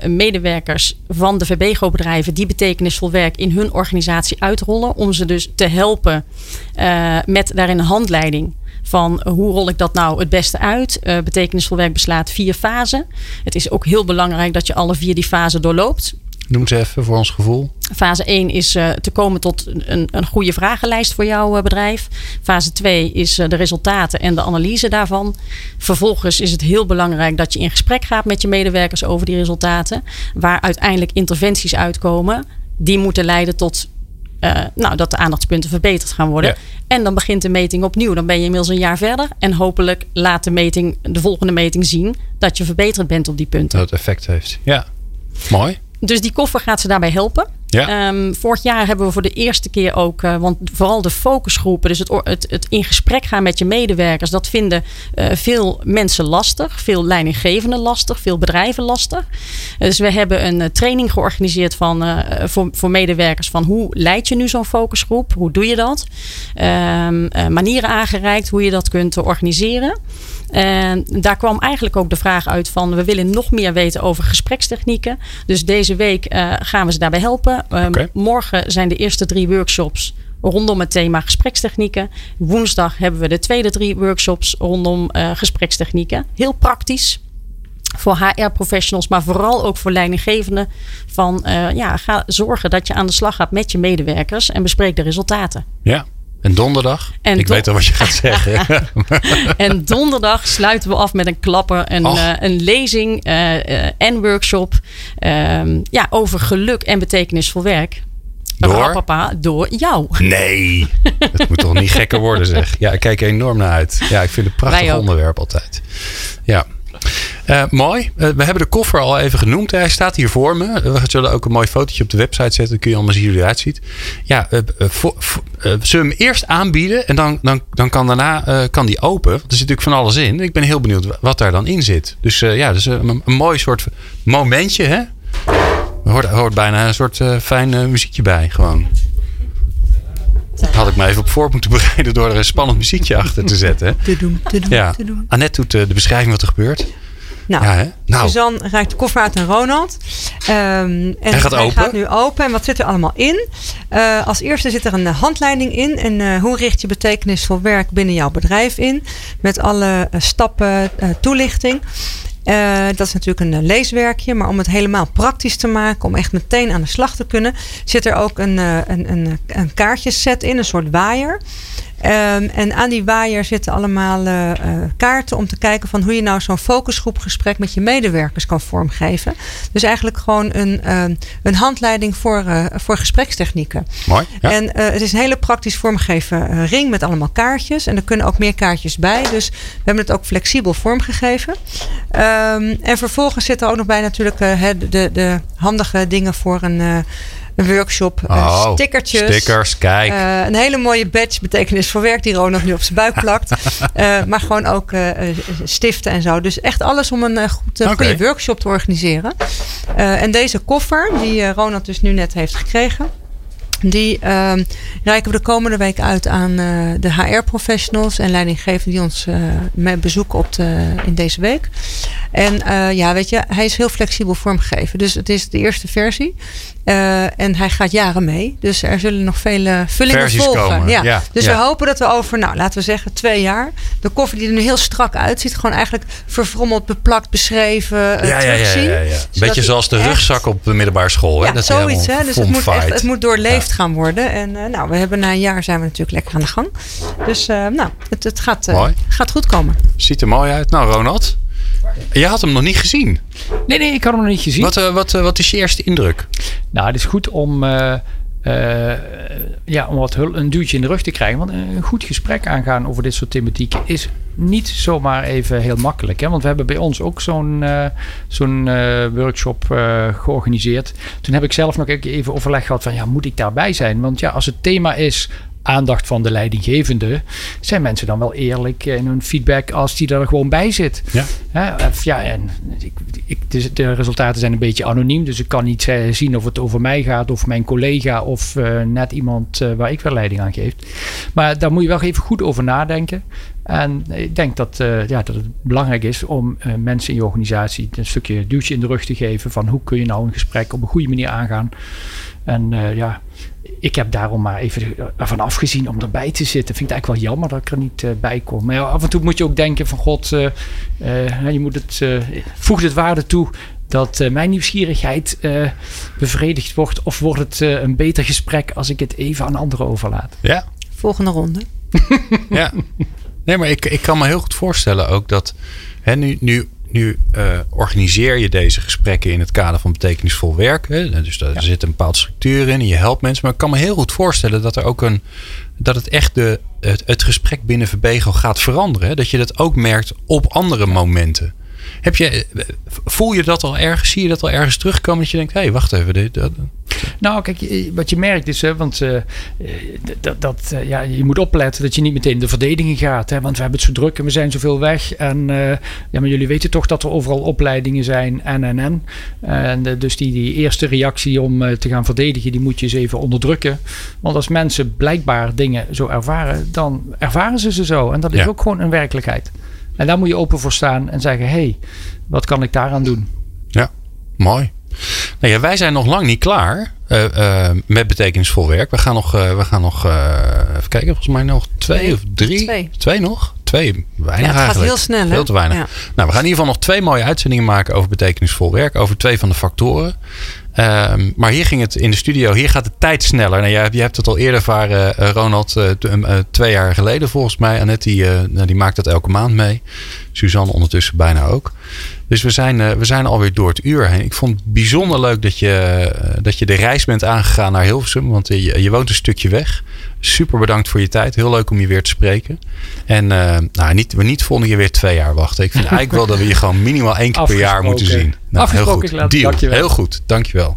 medewerkers van de VBGO-bedrijven die betekenisvol werk in hun organisatie uitrollen. Om ze dus te helpen met daarin een handleiding van hoe rol ik dat nou het beste uit. Uh, betekenisvol werk beslaat vier fasen. Het is ook heel belangrijk dat je alle vier die fasen doorloopt. Noem ze even voor ons gevoel. Fase 1 is uh, te komen tot een, een goede vragenlijst voor jouw uh, bedrijf. Fase 2 is uh, de resultaten en de analyse daarvan. Vervolgens is het heel belangrijk dat je in gesprek gaat met je medewerkers over die resultaten. Waar uiteindelijk interventies uitkomen. Die moeten leiden tot nou, dat de aandachtspunten verbeterd gaan worden. Ja. En dan begint de meting opnieuw. Dan ben je inmiddels een jaar verder. En hopelijk laat de meting, de volgende meting zien dat je verbeterd bent op die punten. Dat het effect heeft. Ja, mooi. Dus die koffer gaat ze daarbij helpen. Um, vorig jaar hebben we voor de eerste keer ook, uh, want vooral de focusgroepen, dus het, het, het, in gesprek gaan met je medewerkers, dat vinden uh, veel mensen lastig, veel leidinggevenden lastig, veel bedrijven lastig. dus we hebben een training georganiseerd van, voor, voor medewerkers van hoe leid je nu zo'n focusgroep, hoe doe je dat, um, manieren aangereikt hoe je dat kunt organiseren. En daar kwam eigenlijk ook de vraag uit van we willen nog meer weten over gesprekstechnieken. Dus deze week gaan we ze daarbij helpen. Okay. Morgen zijn de eerste drie workshops rondom het thema gesprekstechnieken. Woensdag hebben we de tweede drie workshops rondom uh, gesprekstechnieken. Heel praktisch voor HR-professionals, maar vooral ook voor leidinggevenden. Van uh, ja, ga zorgen dat je aan de slag gaat met je medewerkers en bespreek de resultaten. Ja. En donderdag? En ik don- weet al wat je gaat zeggen. En donderdag sluiten we af met een klapper, een, uh, een lezing uh, uh, en workshop um, ja, over geluk en betekenisvol werk. Door? Papa, door jou. Nee, het moet toch niet gekker worden zeg. Ja, ik kijk enorm naar uit. Ja, ik vind het een prachtig onderwerp altijd. Ja. Uh, mooi. Uh, we hebben de koffer al even genoemd. Hij staat hier voor me. We zullen ook een mooi fotootje op de website zetten. Dan kun je allemaal zien hoe hij eruit ziet. Ja, uh, voor, zullen we hem eerst aanbieden en dan, dan, dan kan daarna kan die open. Want er zit natuurlijk van alles in. Ik ben heel benieuwd wat daar dan in zit. Dus ja, dus een, een mooi soort momentje. Hè? Er hoort, hoort bijna een soort fijn muziekje bij. Gewoon. Had ik me even op voor moeten bereiden door er een spannend muziekje achter te zetten. Ja. Annette doet de beschrijving wat er gebeurt. Nou, Ja? Nou. Suzanne reikt de koffer uit aan Ronald. Ehm, en Hij gaat open. gaat nu open. En wat zit er allemaal in? Uh, als eerste zit er een uh, handleiding in. En uh, hoe richt je betekenisvol werk binnen jouw bedrijf in? Met alle uh, stappen, toelichting. Uh, dat is natuurlijk een leeswerkje, maar om het helemaal praktisch te maken, om echt meteen aan de slag te kunnen, zit er ook een, een, een, een kaartjeset in, een soort waaier. Um, en aan die waaier zitten allemaal uh, kaarten om te kijken van hoe je nou zo'n focusgroepgesprek met je medewerkers kan vormgeven. Dus eigenlijk gewoon een, uh, een handleiding voor, uh, voor gesprekstechnieken. Mooi. Ja. En het is een hele praktisch vormgegeven ring met allemaal kaartjes. En er kunnen ook meer kaartjes bij. Dus we hebben het ook flexibel vormgegeven. Um, en vervolgens zit er ook nog bij natuurlijk de, de handige dingen voor een een workshop. Oh, uh, stickertjes. Stickers, kijk. Uh, een hele mooie badge, betekenis voor werk, die Ronald nu op zijn buik plakt. uh, maar gewoon ook stiften en zo. Dus echt alles om een goed, goede workshop te organiseren. Eh, en deze koffer, die Ronald dus nu net heeft gekregen. Die uh, reiken we de komende week uit aan uh, de HR-professionals en leidinggevenden die ons uh, mee bezoeken op de, in deze week. En uh, ja, weet je, hij is heel flexibel vormgegeven. Dus het is de eerste versie. En hij gaat jaren mee. Dus er zullen nog vele vullingen Versies volgen. komen, Ja. ja, dus ja. we hopen dat we over, nou, laten we zeggen, twee jaar. De koffer die er nu heel strak uitziet, gewoon eigenlijk verfrommeld, beplakt, beschreven. Ja, ja, ja, terugzien. ja, ja. Zodat Beetje zoals de echt- rugzak op de middelbare school. Hè? Ja, Dat is zoiets. Hè? Dus het moet, echt, het moet doorleefd gaan worden. En uh, nou, we hebben na een jaar zijn we natuurlijk lekker aan de gang. Dus uh, nou, het, het gaat, uh, Mooi. gaat goed komen. Ziet er mooi uit. Nou, Ronald. Je had hem nog niet gezien. Nee, nee, ik had hem nog niet gezien. Wat, uh, wat, uh, wat is je eerste indruk? Nou, het is goed om, uh, uh, ja, om wat hul, een duwtje in de rug te krijgen. Want een goed gesprek aangaan over dit soort thematieken is niet zomaar even heel makkelijk. Hè? Want we hebben bij ons ook zo'n uh, zo'n workshop georganiseerd. Toen heb ik zelf nog even overleg gehad van, ja, moet ik daarbij zijn? Want ja, als het thema is aandacht van de leidinggevende, zijn mensen dan wel eerlijk in hun feedback als die er gewoon bij zit. Ja. Hè? Ja, en ik, ik, de, resultaten zijn een beetje anoniem, dus ik kan niet uh, zien of het over mij gaat, of mijn collega, of uh, net iemand uh, waar ik weer leiding aan geef. Maar daar moet je wel even goed over nadenken. En ik denk dat, ja, dat het belangrijk is om mensen in je organisatie een stukje duwtje in de rug te geven van hoe kun je nou een gesprek op een goede manier aangaan. En uh, ja, ik heb daarom maar even ervan afgezien om erbij te zitten. Vind ik het eigenlijk wel jammer dat ik er niet uh, bij kom. Maar ja, af en toe moet je ook denken van god, uh, uh, je moet het, voegt het waarde toe dat uh, mijn nieuwsgierigheid uh, bevredigd wordt? Of wordt het uh, een beter gesprek als ik het even aan anderen overlaat? Ja. Volgende ronde. ja. Nee, maar ik, ik kan me heel goed voorstellen ook dat hè, nu, nu nu uh, organiseer je deze gesprekken in het kader van betekenisvol werk. Hè? Dus daar zit een bepaalde structuur in en je helpt mensen. Maar ik kan me heel goed voorstellen dat er ook een. dat het echt de, het, het gesprek binnen Verbego gaat veranderen. Hè? Dat je dat ook merkt op andere momenten. Heb je, voel je dat al ergens? Zie je dat al ergens terugkomen? Dat je denkt, hé, hey, wacht even. Dit, dat. Nou, kijk, wat je merkt is, hè, want uh, dat, dat, uh, ja, je moet opletten dat je niet meteen de verdediging gaat. Hè, want we hebben het zo druk en we zijn zoveel weg. En uh, ja, maar jullie weten toch dat er overal opleidingen zijn en en en. En dus die, die eerste reactie om te gaan verdedigen, die moet je eens even onderdrukken. Want als mensen blijkbaar dingen zo ervaren, dan ervaren ze ze zo. En dat is ja. ook gewoon een werkelijkheid. En daar moet je open voor staan en zeggen: hé, hey, wat kan ik daaraan doen? Ja, mooi. Nou ja, wij zijn nog lang niet klaar uh, uh, met betekenisvol werk. We gaan nog, uh, we gaan nog even kijken, volgens mij nog twee, twee of drie. Twee. twee nog? Twee, weinig ja, het eigenlijk. gaat heel snel. Veel te weinig. Ja. Nou, we gaan in ieder geval nog twee mooie uitzendingen maken over betekenisvol werk. Over twee van de factoren. Um, maar hier ging het in de studio, hier gaat de tijd sneller. Nou, jij, je hebt het al eerder ervaren, uh, Ronald, uh, uh, twee jaar geleden volgens mij. Annette, die, nou, die maakt dat elke maand mee. Suzanne ondertussen bijna ook. Dus we zijn, we zijn alweer door het uur heen. Ik vond het bijzonder leuk dat je, dat je de reis bent aangegaan naar Hilversum. Want je, je woont een stukje weg. Super bedankt voor je tijd. Heel leuk om je weer te spreken. En nou, niet, we niet volgende keer weer twee jaar wachten. Ik vind eigenlijk wel dat we je gewoon minimaal één keer per jaar moeten zien. Nou, heel goed. Deal. Dankjewel. Heel goed. Dankjewel.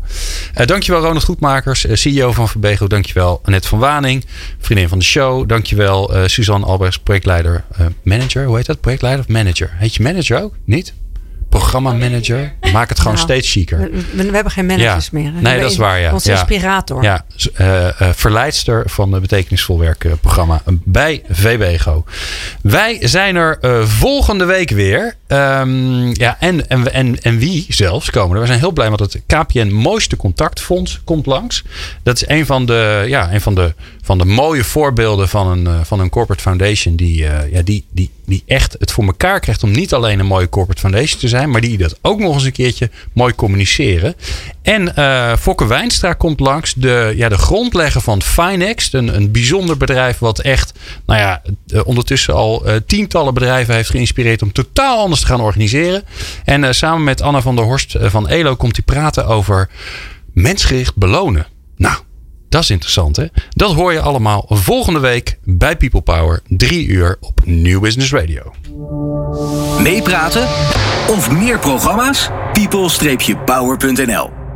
Uh, dankjewel Ronald Goedmakers, CEO van Verbego. Dankjewel Annette van Waning, vriendin van de show. Dankjewel uh, Suzanne Albers, projectleider, manager. Hoe heet dat? Projectleider of manager? Heet je manager ook? Niet? Programmamanager. Maak het gewoon nou, steeds chiquer. We, we, hebben geen managers ja. meer. Nee, dat is waar. Ja. Onze inspirator. Ja, uh, uh, verleidster van het betekenisvol werk uh, programma bij VBGO. Wij zijn er volgende week weer. Um, ja, en, en, en, en wie zelfs komen er. We zijn heel blij met het KPN Mooiste Contactfonds komt langs. Dat is een van de, ja, een van de, van de mooie voorbeelden van een, van een corporate foundation die, ja, die, die, die echt het voor elkaar krijgt om niet alleen een mooie corporate foundation te zijn, maar die dat ook nog eens een keertje mooi communiceren. En uh, Fokke Wijnstra komt langs, de, ja, de grondlegger van Finext, een, een bijzonder bedrijf wat echt, nou ja, ondertussen al uh, tientallen bedrijven heeft geïnspireerd om totaal anders te gaan organiseren. En samen met Anna van der Horst van ELO komt hij praten over mensgericht belonen. Nou, dat is interessant, hè? Dat hoor je allemaal volgende week bij People Power, 3 uur op New Business Radio. Meepraten of meer programma's? people-power.nl